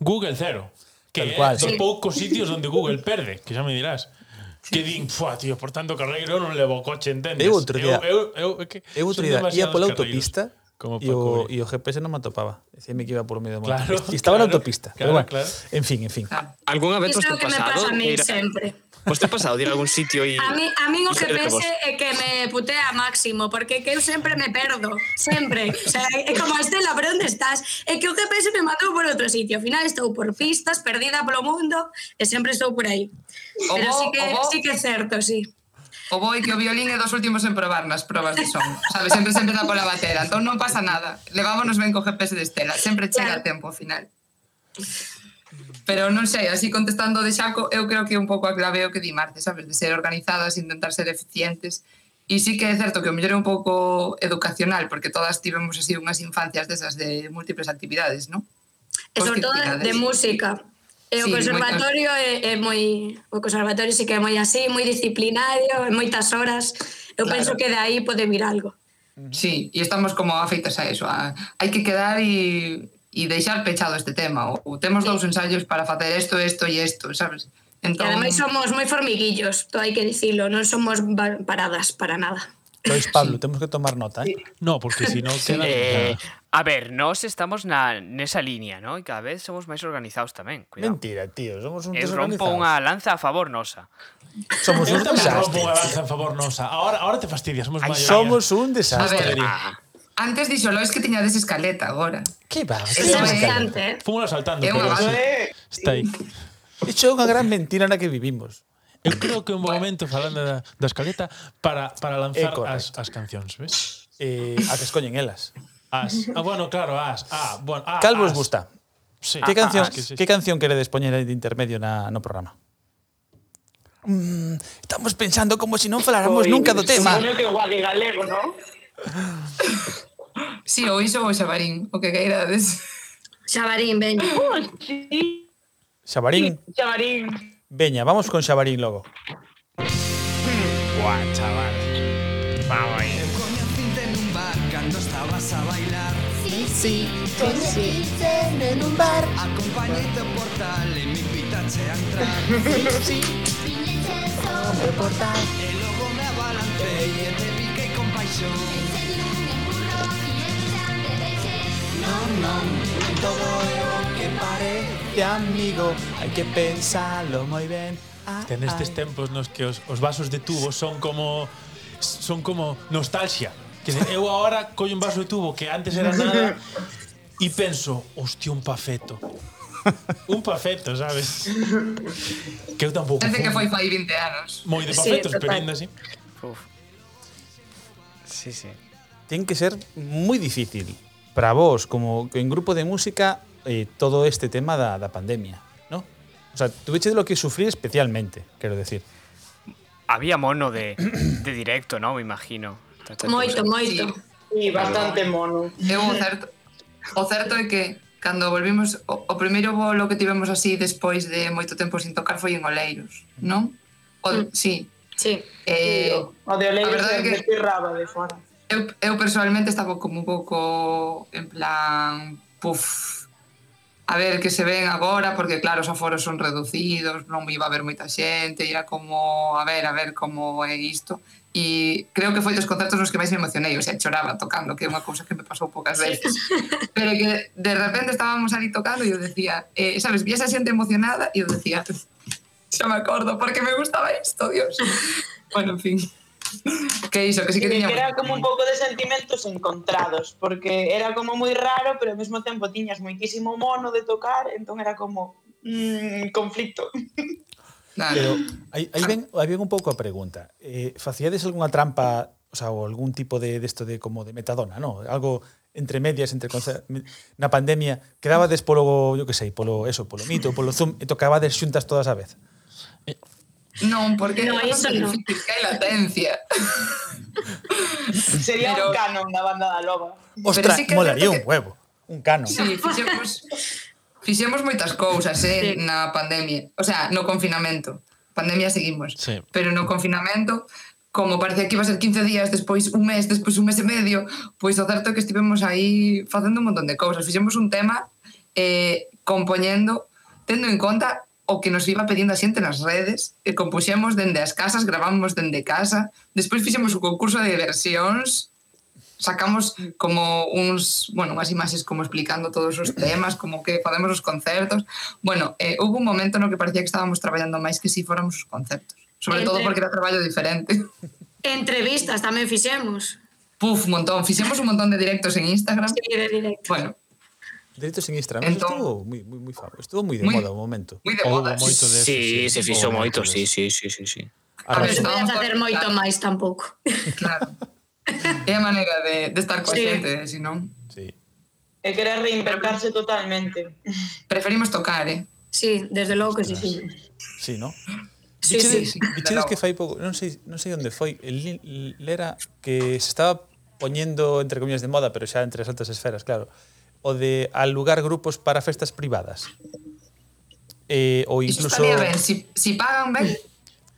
Google 0. Que Tal cual, é dos sí. poucos sitios onde Google perde, que xa me dirás. Sí. Que din, fuá, tío, por tanto carreiro non levo coche, entendes? Eu outro día, eu, eu, eu, que eu outro día ia pola autopista como e, o, e o GPS non me atopaba. Dicíame que iba por medio claro, da claro, autopista. Estaba claro, na autopista. Claro, pero bueno, claro. En fin, en fin. Ah, Algúnha vez te pasado? Iso que me pasa a mí sempre. Vos te pasado de ir a algún sitio e... A mí, a mí o que pese é que me putea máximo, porque que eu sempre me perdo, sempre. O sea, é como Estela, pero onde estás. É que o GPS me mandou por outro sitio. Ao final estou por pistas, perdida polo mundo, e sempre estou por aí. O Pero bo, sí que, sí que é certo, sí. O boi que o violín é dos últimos en probar nas probas de son. Sabe, sempre se empeza pola batera, entón non pasa nada. Levámonos ben co GPS de Estela, sempre chega claro. a tempo ao final. Pero non sei, así contestando de xaco, eu creo que é un pouco a clave o que di Marte, sabes? De ser organizadas, intentar ser eficientes. E sí que é certo que o mellor é un pouco educacional, porque todas tivemos así unhas infancias desas de múltiples actividades, non? E sobre todo de música. E o sí, conservatorio é, é moi... O conservatorio sí que é moi así, moi disciplinario, en moitas horas. Eu claro. penso que de aí pode vir algo. Sí, e estamos como afeitas a eso. A, hai que quedar e e deixar pechado este tema. Ou temos sí. dous ensaios para facer isto, isto e isto, sabes? Entón... E ademais somos moi formiguillos, todo hai que dicilo, non somos paradas para nada. Pois Pablo, sí. temos que tomar nota, eh? Sí. No, porque si non queda... Eh, a ver, nós estamos na nesa línea, ¿no? E cada vez somos máis organizados tamén, cuidado. Mentira, tío, somos un Eu rompo unha lanza a favor nosa. Somos un desastre. Eu rompo unha lanza a favor nosa. Ahora, ahora te fastidias, somos Ay, mayoría. Somos un desastre. A ver. Antes dixo Lois que tiñades escaleta agora. Que va? Eso eh. é importante. Fomos saltando, é pero sí, está aí. Isto é unha gran mentira na que vivimos. Eu creo que é un momento falando da, da escaleta para, para lanzar é as, as cancións, ves? Eh, a que escoñen elas. As. Ah, bueno, claro, as. Ah, bueno, ah, Cal vos gusta? Sí. Que ah, ah, canción, ah, que, sí, sí. que canción queredes poñer de intermedio na, no programa? Mm, estamos pensando como se si non faláramos nunca do tema. Supoño que o galego, non? Si, sí, ou iso ou xabarín, o que queirades. Xabarín, veña. Oh, sí. Xabarín. Xabarín. Veña, vamos con xabarín logo. Buah, chaval. Vamos aí. Coñecinte nun bar cando estabas a bailar. Sí, sí, coñecinte nun bar. Acompañeite ao portal e me invitache a entrar. Sí, sí, viñeche sobre o portal. E logo me abalantei e te vi pasión. No, no, no todo lo que parece amigo, hai que pensarlo moi ben. Ah, que nestes tempos nos que os, os vasos de tubo son como son como nostalgia. Que eu agora collo un vaso de tubo que antes era nada e penso, hostia, un pafeto. un pafeto, sabes? Que eu tampouco... Parece que foi fai 20 anos. Moi de pafetos, sí, pero ainda así. Uf sí, sí. Ten que ser moi difícil para vos, como en grupo de música, eh, todo este tema da, da pandemia, ¿no? O sea, tuveche de lo que sufrir especialmente, quero decir. Había mono de, de directo, ¿no? Me imagino. Moito, moito. Sí, bastante mono. É un certo, o certo é que cando volvimos, o, o primeiro bolo que tivemos así despois de moito tempo sin tocar foi en Oleiros, non? O, mm. Sí, Sí. Eh, o de Oleiros de, que... de Raba de fora. Eu, eu personalmente estaba como un pouco en plan, puf, a ver que se ven agora, porque claro, os aforos son reducidos, non iba a haber moita xente, era como, a ver, a ver como é isto. E creo que foi dos concertos nos que máis me emocionei, o sea, choraba tocando, que é unha cousa que me pasou poucas veces. Pero que de repente estábamos ali tocando e eu decía, eh, sabes, vi esa xente emocionada e eu decía, xa me acordo, porque me gustaba isto, Dios. bueno, en fin. Que iso, que sí que tiña... Era como un pouco de sentimentos encontrados, porque era como moi raro, pero ao mesmo tempo tiñas moitísimo mono de tocar, entón era como mmm, conflicto. Claro. Pero aí, aí, ven, aí ven un pouco a pregunta. Eh, Facíades algunha trampa, o sea, ou algún tipo de desto de, de como de metadona, no? Algo entre medias, entre na pandemia, quedabades polo, yo que sei, polo eso, polo mito, polo zoom, e tocabades xuntas todas a vez. Non, porque no, eso é no. difícil, que hai latencia. Sería pero, un canon da banda da loba. Ostras, sí molaría que... un huevo. Un canon. Sí, fixemos, fixemos moitas cousas eh, sí. na pandemia. O sea, no confinamento. Pandemia seguimos. Sí. Pero no confinamento como parecía que iba a ser 15 días, despois un mes, despois un mes e medio, pois o certo é que estivemos aí facendo un montón de cousas. Fixemos un tema eh, compoñendo, tendo en conta o que nos iba pedindo a xente nas redes, e compuxemos dende as casas, gravamos dende casa, despois fixemos o concurso de versións, sacamos como uns, bueno, unhas imaxes como explicando todos os temas, como que podemos os concertos. Bueno, eh, houve un momento no que parecía que estábamos traballando máis que si fóramos os concertos, sobre Entre... todo porque era traballo diferente. Entrevistas tamén fixemos. Puf, montón. Fixemos un montón de directos en Instagram. Sí, de directos. Bueno, Delitos en Instagram, entón, estuvo moi, moi, moi famoso, estuvo moi de moi, moda o momento. Moi de moda. Moito de sí, sí, se fixo moito, sí, sí, sí, sí, sí. A, ver, non podías hacer moito máis tampouco. Claro. é a maneira de, de estar coa sí. senón... Sí. E querer reinventarse totalmente. Preferimos tocar, eh? Sí, desde logo que sí, sí. Sí, no? Sí, dichedes, sí, sí. Dichedes que fai pouco, non sei, non sei onde foi, lera que se estaba poñendo entre comillas de moda, pero xa entre as altas esferas, claro, o de alugar grupos para festas privadas. Eh, ou incluso... Isto estaría ben, si, si pagan ben,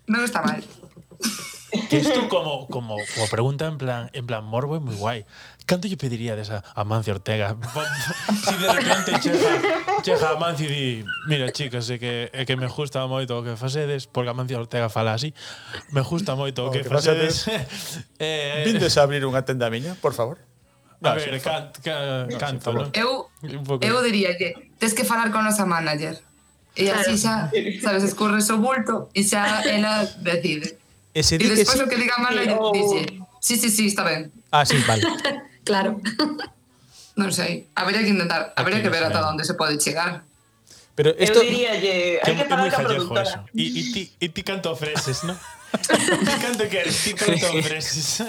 non está mal. Que isto como, como, como pregunta en plan, en plan morbo é moi guai. Canto lle pediría desa a Mancio Ortega? si de repente chega, chega a Mancio e di mira, chicas, é que, é que me gusta moito o que facedes, porque a Mancio Ortega fala así, me gusta moito o que, que facedes. facedes. Eh, eh, Vindes a abrir unha tenda miña, por favor? No, ver, can, can, no, cántalo. Eu, eu diría que tens que falar con nosa manager. E claro. así xa, sabes, escurre o bulto e xa ela decide. E, se di despois que sí, o que diga a manager oh. dice, sí, sí, sí, está ben. Ah, sí, vale. claro. non sei, habría que intentar, habría que ver ata onde se pode chegar. Pero esto, eu diría lle, hai que pagar ca productora. E, e, ti, e ti canto ofreces, non? ti canto queres, ti canto ofreces.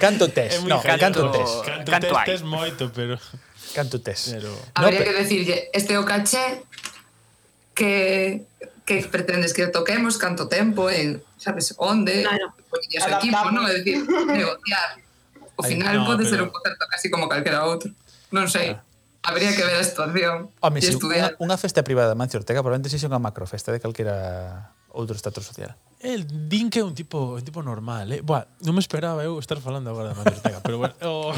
canto tes, no, canto, canto tes. Canto, canto tes, tes moito, pero... Canto tes. Pero... Habría no, que decirlle, este é o caché que que pretendes que toquemos, canto tempo, en, sabes, onde, claro. poñías o equipo, non? É dicir, negociar. O final no, pode pero... ser un concerto casi como calquera outro. Non sei. Ah. Habría que ver a situación. Home, si unha, unha festa privada de Mancio Ortega probablemente sexa unha macrofesta de calquera outro estatus social. El din que é un tipo un tipo normal, eh. Buah, non me esperaba eu estar falando agora de Mancio Ortega, pero bueno. Oh.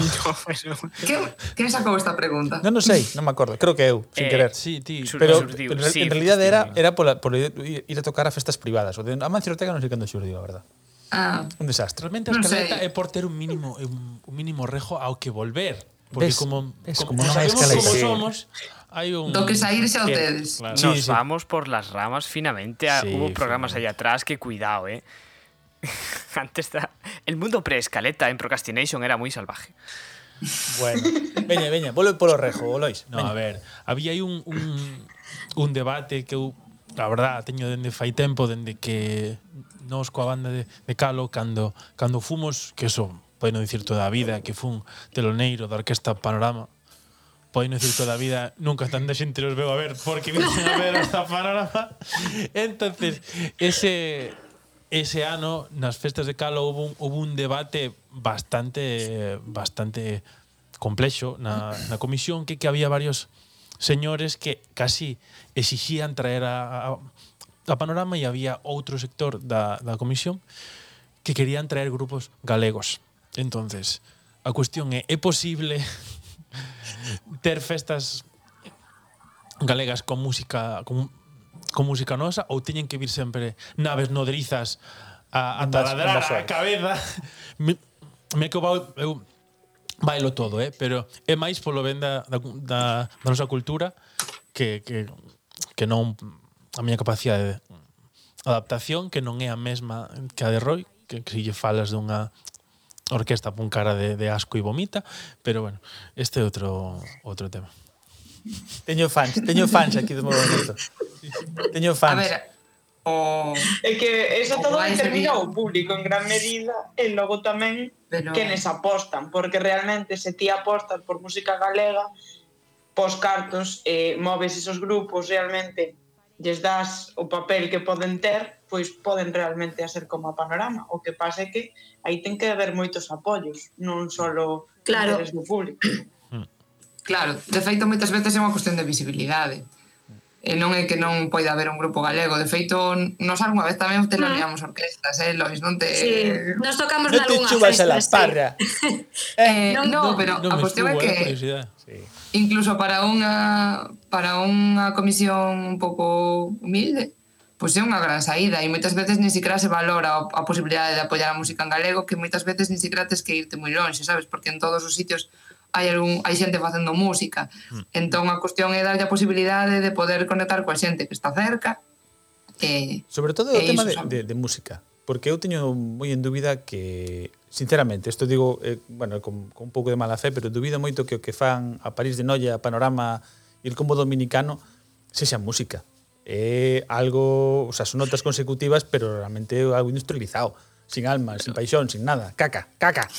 que, que sacou esta pregunta? Non, non sei, non me acordo. Creo que eu, sin eh, querer. Sí, ti. Pero surdiu, en, sí, en realidad sí, era era pola, por ir a tocar a festas privadas. O de, a Mancio Ortega non sei cando xurdiu, a verdade. Ah. Un desastre. Realmente a escaleta no é por ter un mínimo un, un mínimo rejo ao que volver. Porque ves, como, ves, como, como no sabemos como sí. somos, hai un... Do que saírse a ustedes. Claro. Nos sí, sí. vamos por las ramas finamente. Ah, sí, Hubo programas allá atrás que cuidado, eh. Antes da... El mundo pre-escaleta en Procrastination era muy salvaje. Bueno, veña, veña, volo polo rejo, volois. No, a ver, había aí un, un, un debate que eu, a verdad, teño dende fai tempo, dende que nos coa banda de, de Calo, cando, cando fumos, que son pode non dicir toda a vida que fun teloneiro da Orquesta Panorama pois poden dicir toda a vida nunca tanta xente los veo a ver porque vincen a ver esta panorama entonces ese ese ano nas festas de Calo hubo un, hubo un debate bastante bastante complexo na, na comisión que que había varios señores que casi exigían traer a, a, a Panorama e había outro sector da, da comisión que querían traer grupos galegos. Entonces, a cuestión é, é posible ter festas galegas con música con, con música nosa ou teñen que vir sempre naves nodrizas a, a taladrar a cabeza me, me que eu bailo todo, eh? pero é máis polo ben da, da, da, da nosa cultura que, que, que non a miña capacidade de adaptación que non é a mesma que a de Roy que, que se lle falas dunha orquesta pon cara de, de asco e vomita, pero bueno, este é outro outro tema. Teño fans, teño fans aquí do meu. Teño fans. A ver, o... É que eso o todo determina o público en gran medida e logo tamén Pero... quenes apostan, porque realmente se ti apostas por música galega, pos cartos, eh, moves esos grupos realmente lles das o papel que poden ter, pois poden realmente ser como a panorama. O que pasa é que aí ten que haber moitos apoios, non só claro. do público. Hmm. Claro, de feito, moitas veces é unha cuestión de visibilidade. E non é que non poida haber un grupo galego. De feito, nos algunha vez tamén teloneamos ah. orquestas, eh, Lois? Non te... Sí, nos tocamos non nalgúna. Non te chuvas a la parra. Sí. eh, eh, non, no, pero non a cuestión é que... Eh, sí incluso para unha para unha comisión un pouco humilde, pois é unha gran saída e moitas veces nin siquiera se valora a posibilidade de apoiar a música en galego que moitas veces nin siquiera tes que irte moi longe, sabes? Porque en todos os sitios hai algún, hai xente facendo música. Hmm. Entón a cuestión é darlle a posibilidade de poder conectar coa xente que está cerca. E, Sobre todo o tema iso, de, de, de música, porque eu teño moi en dúbida que sinceramente, isto digo, eh, bueno, con, con un pouco de mala fe, pero dubido moito que o que fan a París de Noia, a Panorama e el Combo Dominicano sexa música. É eh, algo, o sea, son notas consecutivas, pero realmente algo industrializado, sin alma, sin paixón, sin nada, caca, caca.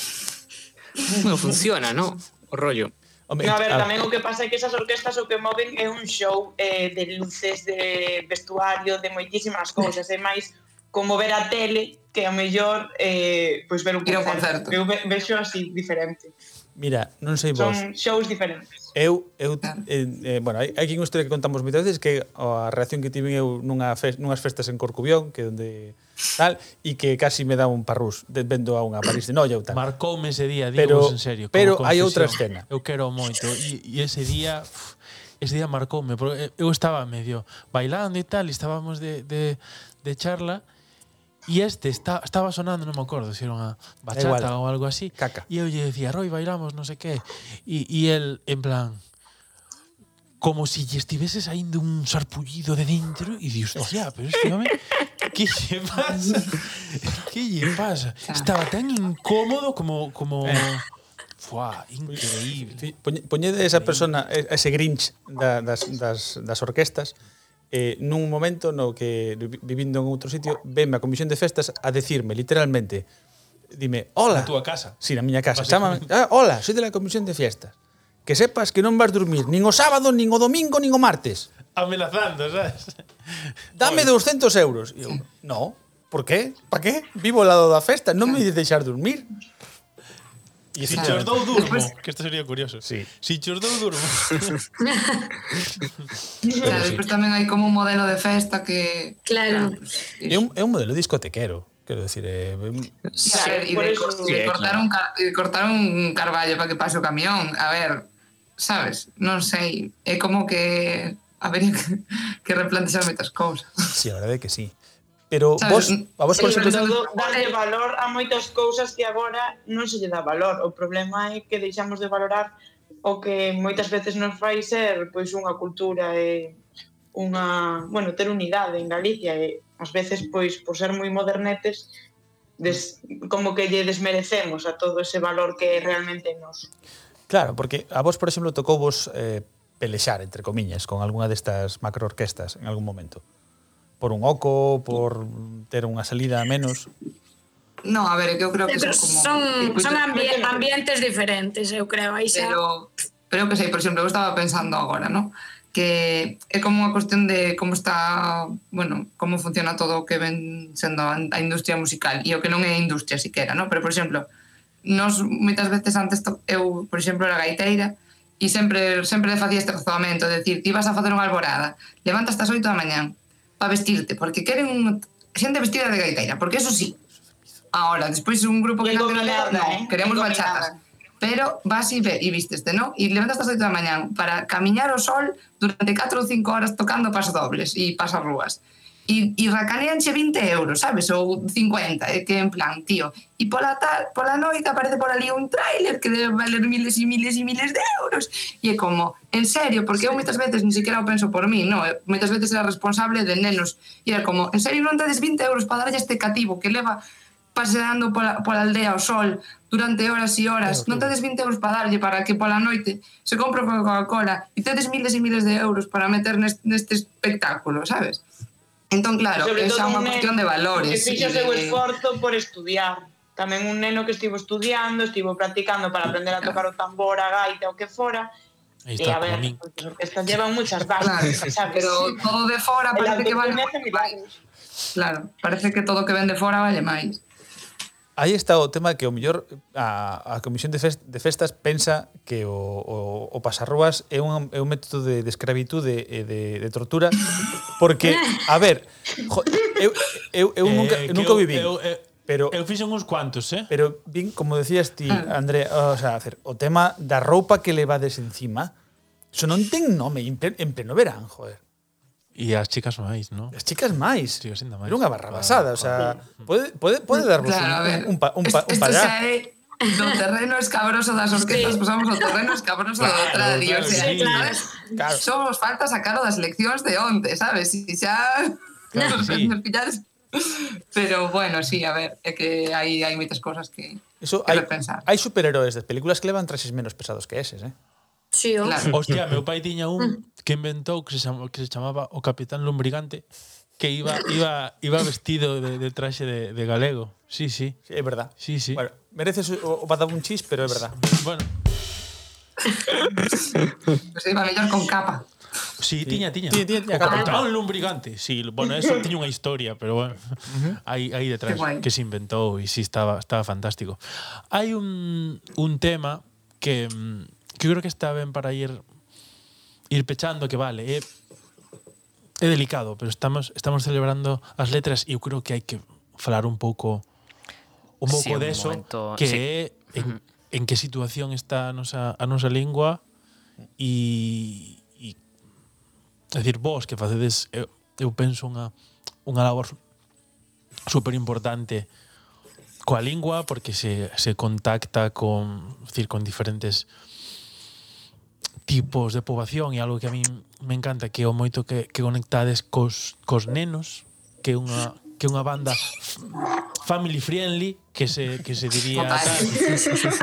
Non funciona, ¿no? O rollo. Home, no, a ver, tamén o que pasa é que esas orquestas o que moven é un show eh, de luces, de vestuario, de moitísimas cousas, é máis como ver a tele que a mellor eh, pois ver un concerto. Un concerto. Eu ve, vexo así, diferente. Mira, non sei vos. Son shows diferentes. Eu, eu eh, eh, bueno, hai, hai unha historia que contamos moitas veces que a reacción que tive eu nunha fest, nunhas festas en Corcubión, que onde tal, e que casi me dá un parrús de, vendo a unha París de Noia ou tal. Marcoume ese día, digo en serio. Pero hai outra escena. Eu quero moito e ese día ese día marcoume, eu estaba medio bailando e tal, e estábamos de, de, de charla, e E este está, estaba sonando, non me acordo, se era unha bachata Igual. ou algo así. Caca. E eu lle decía, Roy, bailamos, non sei que. E, e el, en plan, como si lle estivese saindo un sarpullido de dentro e dius, hostia, pero este home, que lle pasa? que lle pasa? Estaba tan incómodo como... como... Eh. Increíble. Poñede esa persona, ese grinch da, das, das, das orquestas, eh, nun momento no que vivindo en outro sitio, venme a comisión de festas a decirme literalmente dime, "Hola, na túa casa". Si, sí, na miña casa. Chámame, "Ah, hola, soy de la comisión de fiestas. Que sepas que non vas dormir nin o sábado, nin o domingo, nin o martes." Amenazando, sabes? Dame Oye. 200 euros. E eu, "No, por qué? Pa qué? Vivo ao lado da festa, non me deixar dormir." E si claro. chos dou durmo, que isto sería curioso. Sí. Si chos dou durmo. claro, despois tamén hai como un modelo de festa que... Claro. É un, é un modelo discotequero. Quero decir, eh, sí, a ver, e de, eso, de, cortar claro. un, de cortar un carballo para que pase o camión, a ver, sabes, non sei, é como que habería que, que replantear moitas cousas. Sí, a verdade é que sí. Pero sabes, vos, a vos, por sobre todo, darlle valor a moitas cousas que agora non se lle dá valor. O problema é que deixamos de valorar o que moitas veces nos fai ser pois unha cultura e unha, bueno, ter unidade en Galicia e ás veces pois por ser moi modernetes des, como que lle desmerecemos a todo ese valor que realmente nos. Claro, porque a vos, por exemplo, tocou vos eh, pelexar, entre comiñas, con algunha destas macroorquestas en algún momento por un oco, por ter unha salida menos? No, a ver, eu creo que son como... Son, son ambi ambientes diferentes, eu creo, aí xa. Pero, pero que sei, por exemplo, eu estaba pensando agora, no? que é como unha cuestión de como está, bueno, como funciona todo o que ven sendo a industria musical e o que non é industria siquera, no? Pero, por exemplo, nos moitas veces antes to, eu, por exemplo, era gaiteira e sempre sempre facía este razoamento, de decir, ti vas a facer unha alborada, levantas as 8 da mañán, a vestirte, porque queren unha xente vestida de gaitaira, porque eso sí. Ahora, despois un grupo que non lea, no, eh? queremos bachatas. Pero vas e, ve, e visteste, ¿no? E levantas as 8 da mañán para camiñar o sol durante 4 ou 5 horas tocando pasodobles e pasarrúas. rúas e, e racaneanche 20 euros, sabes, ou 50, é que en plan, tío, e pola, tar, pola noite aparece por ali un tráiler que debe valer miles e miles e miles de euros, e é como, en serio, porque eu moitas veces ni siquiera o penso por mí, no, eh, moitas veces era responsable de nenos, e era como, en serio non tedes 20 euros para darlle este cativo que leva paseando pola, pola aldea ao sol durante horas e horas, claro, non tedes 20 euros para darlle para que pola noite se compre Coca-Cola e tedes miles e miles de euros para meter neste, neste espectáculo, sabes? Entón, claro, esa é unha cuestión de valores. Que fixe o seu de... esforzo por estudiar. Tamén un neno que estivo estudiando, estivo practicando para aprender a tocar o tambor, a gaita, o que fora, Aí eh, está, a ver, as orquestas llevan muchas bases, claro, sabes? Pero todo de fora parece que vale máis. Claro, parece que todo que ven de fora vale máis aí está o tema que o mellor a, a Comisión de, Fest, de Festas pensa que o, o, o pasarrúas é un, é un método de, de escravitude e de, de tortura porque, a ver jo, eu, eu, eu nunca, eh, nunca viví eu, eu, eh, pero eu fixen uns cuantos, eh? Pero vin, como decías ti, ah. André, o, sea, hacer, o tema da roupa que levades encima, eso non ten nome en pleno verán, joder. E as chicas máis, non? As chicas máis. As chicas ainda máis. Era unha barra basada, o sea, ah, pode, pode, pode darvos claro, un, un, pa, un, pa, un pa allá. do terreno escabroso das orquestas, sí. pasamos ao terreno escabroso claro, do tradio, claro, o sea, sí. claro. claro. Só vos falta sacar das leccións de onte, sabes? Si xa... Claro, no, sí. Pillares... Pero bueno, sí, a ver, é que hai, hai moitas cosas que, Eso, que hai, repensar. Hai superheróis de películas que levan traxes menos pesados que eses, eh? Sí, claro. Hostia, meu pai tiña un mm que inventou que se, chama, que se chamaba o Capitán Lumbrigante que iba iba iba vestido de, de traxe de, de galego. Sí, sí. sí é verdad. Sí, sí. Bueno, mereces o, o un chis, pero é verdad. Bueno. pues iba mellor con capa. Sí, sí, tiña, tiña. Tiña, tiña, tiña o Capitán Lumbrigante. Sí, bueno, eso tiña unha historia, pero bueno, uh -huh. aí aí detrás que se inventou e si sí, estaba estaba fantástico. Hai un un tema que mm, que eu creo que está ben para ir ir pechando que vale, é, é delicado, pero estamos estamos celebrando as letras e eu creo que hai que falar un pouco un pouco sí, un deso momento, que sí. é en, en que situación está a nosa, a nosa lingua e, e é dicir, vos que facedes eu, eu penso unha unha labor super importante coa lingua porque se, se contacta con, decir, con diferentes tipos de poboación e algo que a min me encanta que o moito que, que conectades cos, cos nenos que unha que unha banda family friendly que se que se diría Total. tal,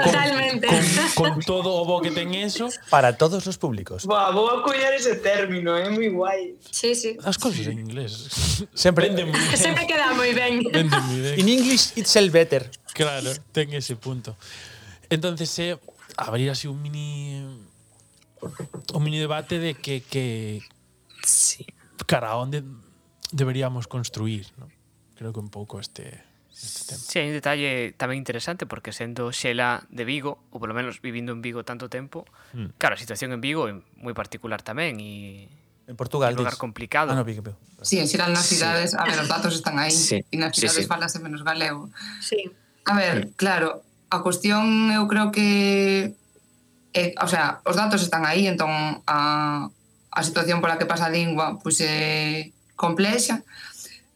totalmente con, con, todo o bo que ten eso para todos os públicos. Buah, vou a coñar ese término, é eh? moi guai. Sí, sí. As cousas en inglés sempre venden moi ben. Sempre queda moi ben. Venden moi ben. In English it's el better. Claro, ten ese punto. Entonces, eh, abrir así un mini o mini debate de que, que sí. cara onde deberíamos construir, ¿no? creo que un pouco este Este tema. Sí, hai un detalle tamén interesante porque sendo Xela de Vigo, ou polo menos vivindo en Vigo tanto tempo, mm. claro, a situación en Vigo é moi particular tamén e En Portugal, un lugar complicado. Ah, no, pique, pique. Sí, en xeral nas cidades, sí. a ver, os datos están aí, sí. e nas cidades sí, sí. falase menos galego. Sí. A ver, sí. claro, a cuestión eu creo que eh, o sea, os datos están aí, entón a, a situación pola que pasa a lingua pois, é complexa,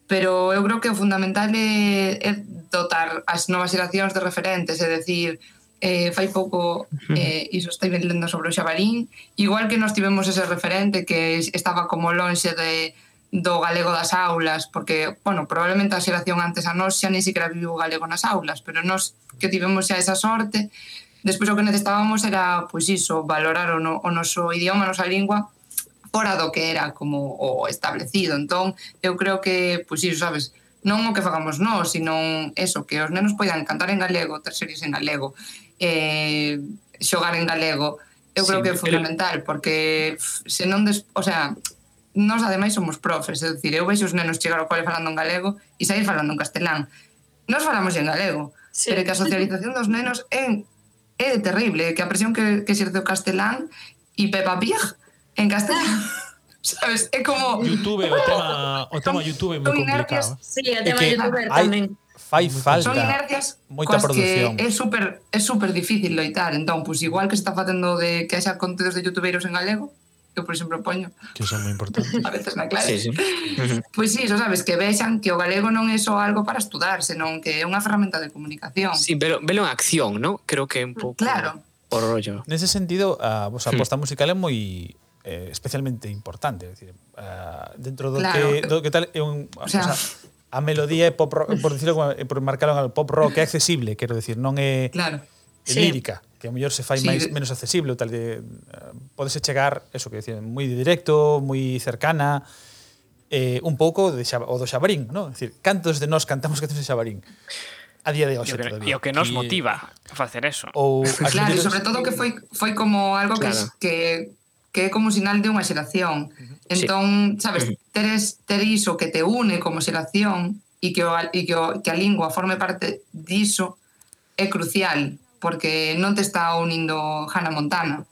pero eu creo que o fundamental é, é dotar as novas xeracións de referentes, é decir, eh, fai pouco eh, iso estou lendo sobre o xabarín, igual que nos tivemos ese referente que estaba como lonxe de, do galego das aulas, porque, bueno, probablemente a xeración antes a nós xa ni siquiera viviu o galego nas aulas, pero nós que tivemos xa esa sorte, Despois o que necesitábamos era, pois iso, valorar o, no, o noso idioma, a nosa lingua, fora do que era como o establecido. Entón, eu creo que, pois iso, sabes, non o que fagamos nós, sino eso, que os nenos poidan cantar en galego, ter series en galego, eh, xogar en galego, eu creo sí, que é fundamental, el... porque se non, des, o sea, nós ademais somos profes, é dicir, eu vexo os nenos chegar ao cole falando en galego e sair falando en castelán. Nós falamos en galego, sí. pero que a socialización dos nenos é en é terrible, que a presión que, que exerce o castelán e Peppa Pig en castelán. sabes, é como YouTube, o tema, o tema YouTube é moi complicado. Eh. Sí, o tema YouTube tamén. Fai falta son inercias moita produción. Que é super é super difícil loitar, entón, pois pues, igual que se está facendo de que haxa contidos de youtubeiros en galego, eu por exemplo poño. Que son moi importantes. A veces na clase. Sí, sí. pois sí, iso sabes, que vexan que o galego non é só algo para estudar, senón que é unha ferramenta de comunicación. Sí, pero velo en acción, ¿no? Creo que é un mm, pouco... Claro. O rollo. Nese sentido, a vosa hmm. aposta musical é moi eh, especialmente importante, decir, uh, eh, dentro do claro. que do que tal é un, o sea, o sea, a melodía é pop rock, por decirlo por marcarlo al pop rock é accesible, quero decir, non é claro. É lírica. Sí que a mellor se fai sí. máis menos accesible, tal de uh, eh, podese chegar, eso que dicen, moi directo, moi cercana, eh, un pouco de xa, o do Xabarín, non? Decir, cantos de nós cantamos que de Xabarín? a día de hoxe todavía. E o que nos que... motiva a facer eso. Ou claro, sobre todo que foi foi como algo que claro. que que é como sinal de unha xeración. Entón, sí. sabes, teres ter iso que te une como xeración e que o, e que, o, que a lingua forme parte diso é crucial porque non te está unindo Hannah Montana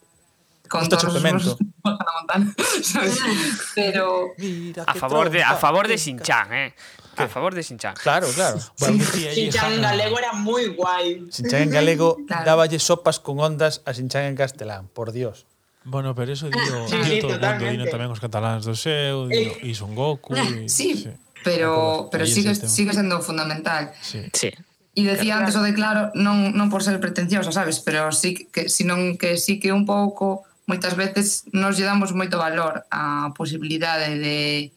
con Justo todos os Hannah Montana, ¿sabes? Pero a favor de a favor de Sinchan, eh. A favor de Sinchan. Claro, claro. Bueno, sí, Sinchan en galego era moi guai. Sinchan en galego claro. dáballe sopas con ondas a Sinchan en castelán, por Dios. Bueno, pero eso dio, sí, dio sí, todo o mundo, dino tamén os cataláns do seu, dio eh. Son Goku. Y, sí, sí, pero, pero sigue, sigue sendo fundamental. Sí. sí. E decía antes o de claro, non, non por ser pretenciosa, sabes, pero sí que, sino que sí que un pouco, moitas veces nos lle damos moito valor á posibilidade de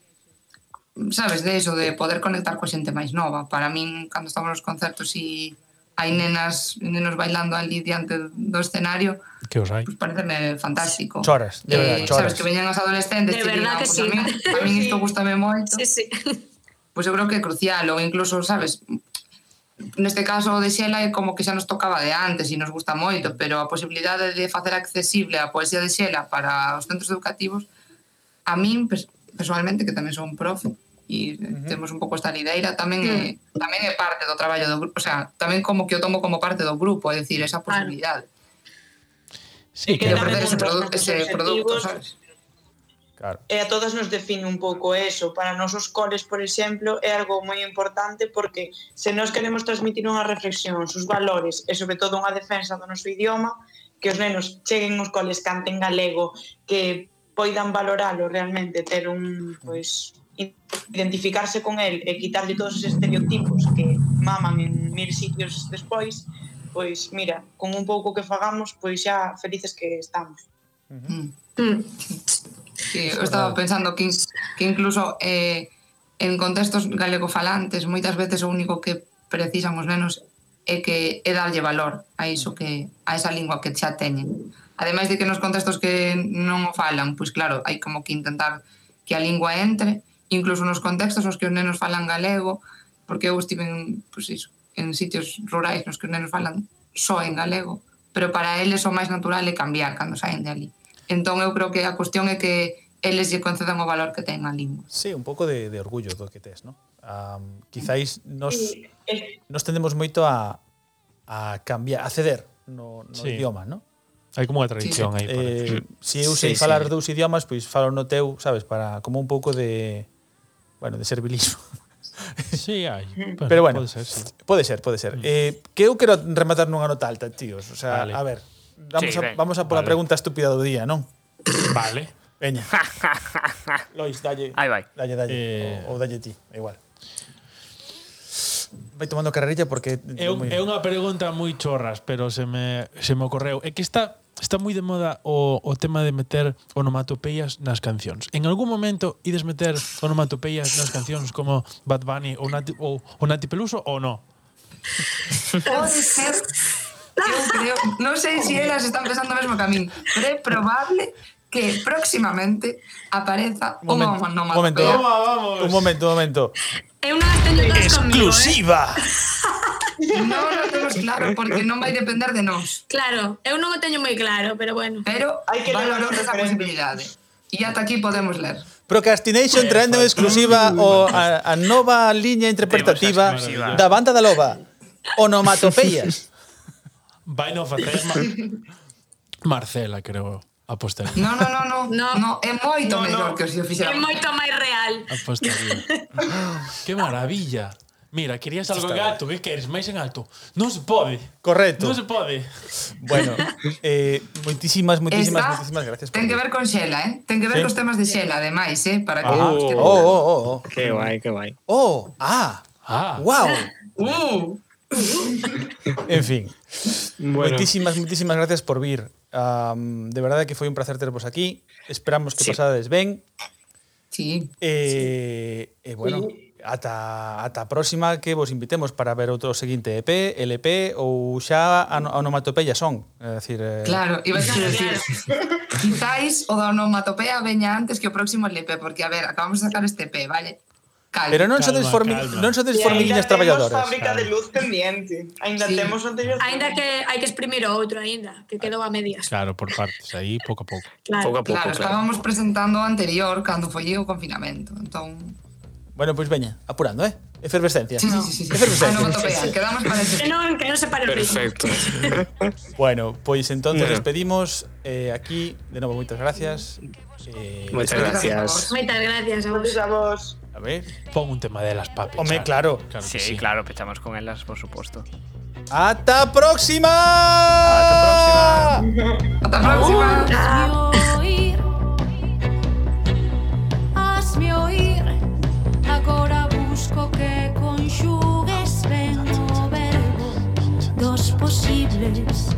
sabes, de eso, de poder conectar coa xente máis nova. Para min, cando estamos nos concertos e hai nenas nenos bailando ali diante do escenario, que os hai? Pues pareceme fantástico. Choras, de eh, verdade, choras. Sabes, que veñan as adolescentes, de verdade que ah, sí. A min, a min isto gustame moito. Sí, sí. Pois pues eu creo que é crucial, ou incluso, sabes, neste caso o de Xela é como que xa nos tocaba de antes e nos gusta moito, pero a posibilidade de facer accesible a poesía de Xela para os centros educativos a min personalmente que tamén son profe e uh -huh. temos un pouco esta lideira tamén mm. é, tamén é parte do traballo do grupo, o sea, tamén como que o tomo como parte do grupo, é dicir, esa posibilidade. Claro. Sí, que, que perder ese, produ ese producto, sabes? Claro. E a todas nos define un pouco eso. Para nós os coles, por exemplo, é algo moi importante porque se nós queremos transmitir unha reflexión, os valores e sobre todo unha defensa do noso idioma, que os nenos cheguen aos coles, canten galego, que poidan valoralo realmente, ter un, pois, identificarse con el e quitarlle todos os estereotipos que maman en mil sitios despois, pois mira, con un pouco que fagamos, pois xa felices que estamos. Uh -huh. mm. mm. Sí, es eu estaba verdad. pensando que, que incluso eh, en contextos galegofalantes moitas veces o único que precisan os nenos é que é darlle valor a iso que a esa lingua que xa teñen. Ademais de que nos contextos que non o falan, pois claro, hai como que intentar que a lingua entre, incluso nos contextos os que os nenos falan galego, porque eu estive en, pois iso, en sitios rurais nos que os nenos falan só en galego, pero para eles o máis natural é cambiar cando saen de ali. Entón eu creo que a cuestión é que eles lle concedan o valor que ten a lingua. Sí, un pouco de, de orgullo do que tes, non? Um, quizáis nos, sí, eh. nos tendemos moito a, a cambiar, a ceder no, no sí. idioma, non? Hai como unha tradición sí. aí. Eh, se si eu sei sí, falar sí. dous idiomas, pois falo no teu, sabes, para como un pouco de bueno, de servilismo. Sí, hai. Pero, pero bueno, pode ser, sí. pode ser, pode ser. Mm. Eh, que eu quero rematar nunha nota alta, tíos, o sea, vale. a ver, Vamos, sí, a, ben. vamos a pola vale. pregunta estúpida do día, non? Vale. Veña. Lois, dalle. Aí vai. Dalle, dalle. Eh... Ou, ou dalle ti, é igual. Vai tomando carrerilla porque é, un, é unha pregunta moi chorras, pero se me se me ocorreu. É que está está moi de moda o, o tema de meter onomatopeias nas cancións. En algún momento ides meter onomatopeias nas cancións como Bad Bunny ou Nati, ou, ou Nati Peluso ou no? Pode ser Eu creo, non sei se si elas están pensando o mesmo que a min, pero é probable que próximamente apareza momento, unha un Momento. Un momento, un momento. É unha das teño todas Exclusiva. Conmigo, eh? non lo temos claro, porque non vai depender de nós. Claro, eu non o teño moi claro, pero bueno. Pero hai que valorar esa posibilidade. E ¿eh? ata aquí podemos ler. Procrastination traendo exclusiva o a, a nova liña interpretativa da banda da loba. Onomatopeias vai no facer Mar Marcela, creo. A posteriori. No, no, no, no, no. no é moito no, mellor no. que se o fixera. É moito máis real. A posteriori. que maravilla. Mira, querías algo en alto, que queres máis en alto? Non se pode. Correcto. Non se pode. Bueno, eh, moitísimas, moitísimas, Esta moitísimas gracias. Ten que ver con Xela, eh? Ten que ver ¿Sí? cos temas de Xela, ademais, eh? Para que... Oh, oh, oh, oh, oh. Que guai, que guai. Oh, ah, ah. wow. Uh. en fin. Bueno. Moitísimas, moitísimas gracias por vir. Um, de verdade que foi un placer tervos aquí. Esperamos que sí. pasades ben. Sí. Eh, sí. eh bueno, sí. ata, ata a próxima que vos invitemos para ver outro seguinte EP, LP ou xa a onomatopeia son. É decir, eh... Claro, iba a decir, quizáis o da onomatopeia veña antes que o próximo LP, porque, a ver, acabamos de sacar este EP, vale? Calma, Pero non sodes non sodes formiguinhas traballadoras. fábrica de luz pendiente. Ainda sí. temos anterior. Ainda que hai que exprimir o outro aínda, que quedou a medias. Claro, por partes, aí pouco a pouco. Claro, pouco a pouco, claro, claro. estábamos presentando o anterior cando foi o confinamento. Entón Bueno, pois pues veña, apurando, eh? Efervescencia. Sí, sí, sí, sí. Efervescencia. Ah, no, sí, sí. Quedamos para eso. Que non, que non se pare Perfecto. bueno, pois pues, entonces bueno. despedimos eh, aquí. De novo, moitas gracias. Eh, moitas gracias. Moitas gracias a vos. Moitas gracias a vos. A ver. Pon un tema delas, papi. Home, claro. Claro Sí, claro, pechamos con elas, por supuesto. ¡Ata próxima! Ata Ata a próxima. Oír, hazme oír. Agora busco que conxugues ben o verbo dos posibles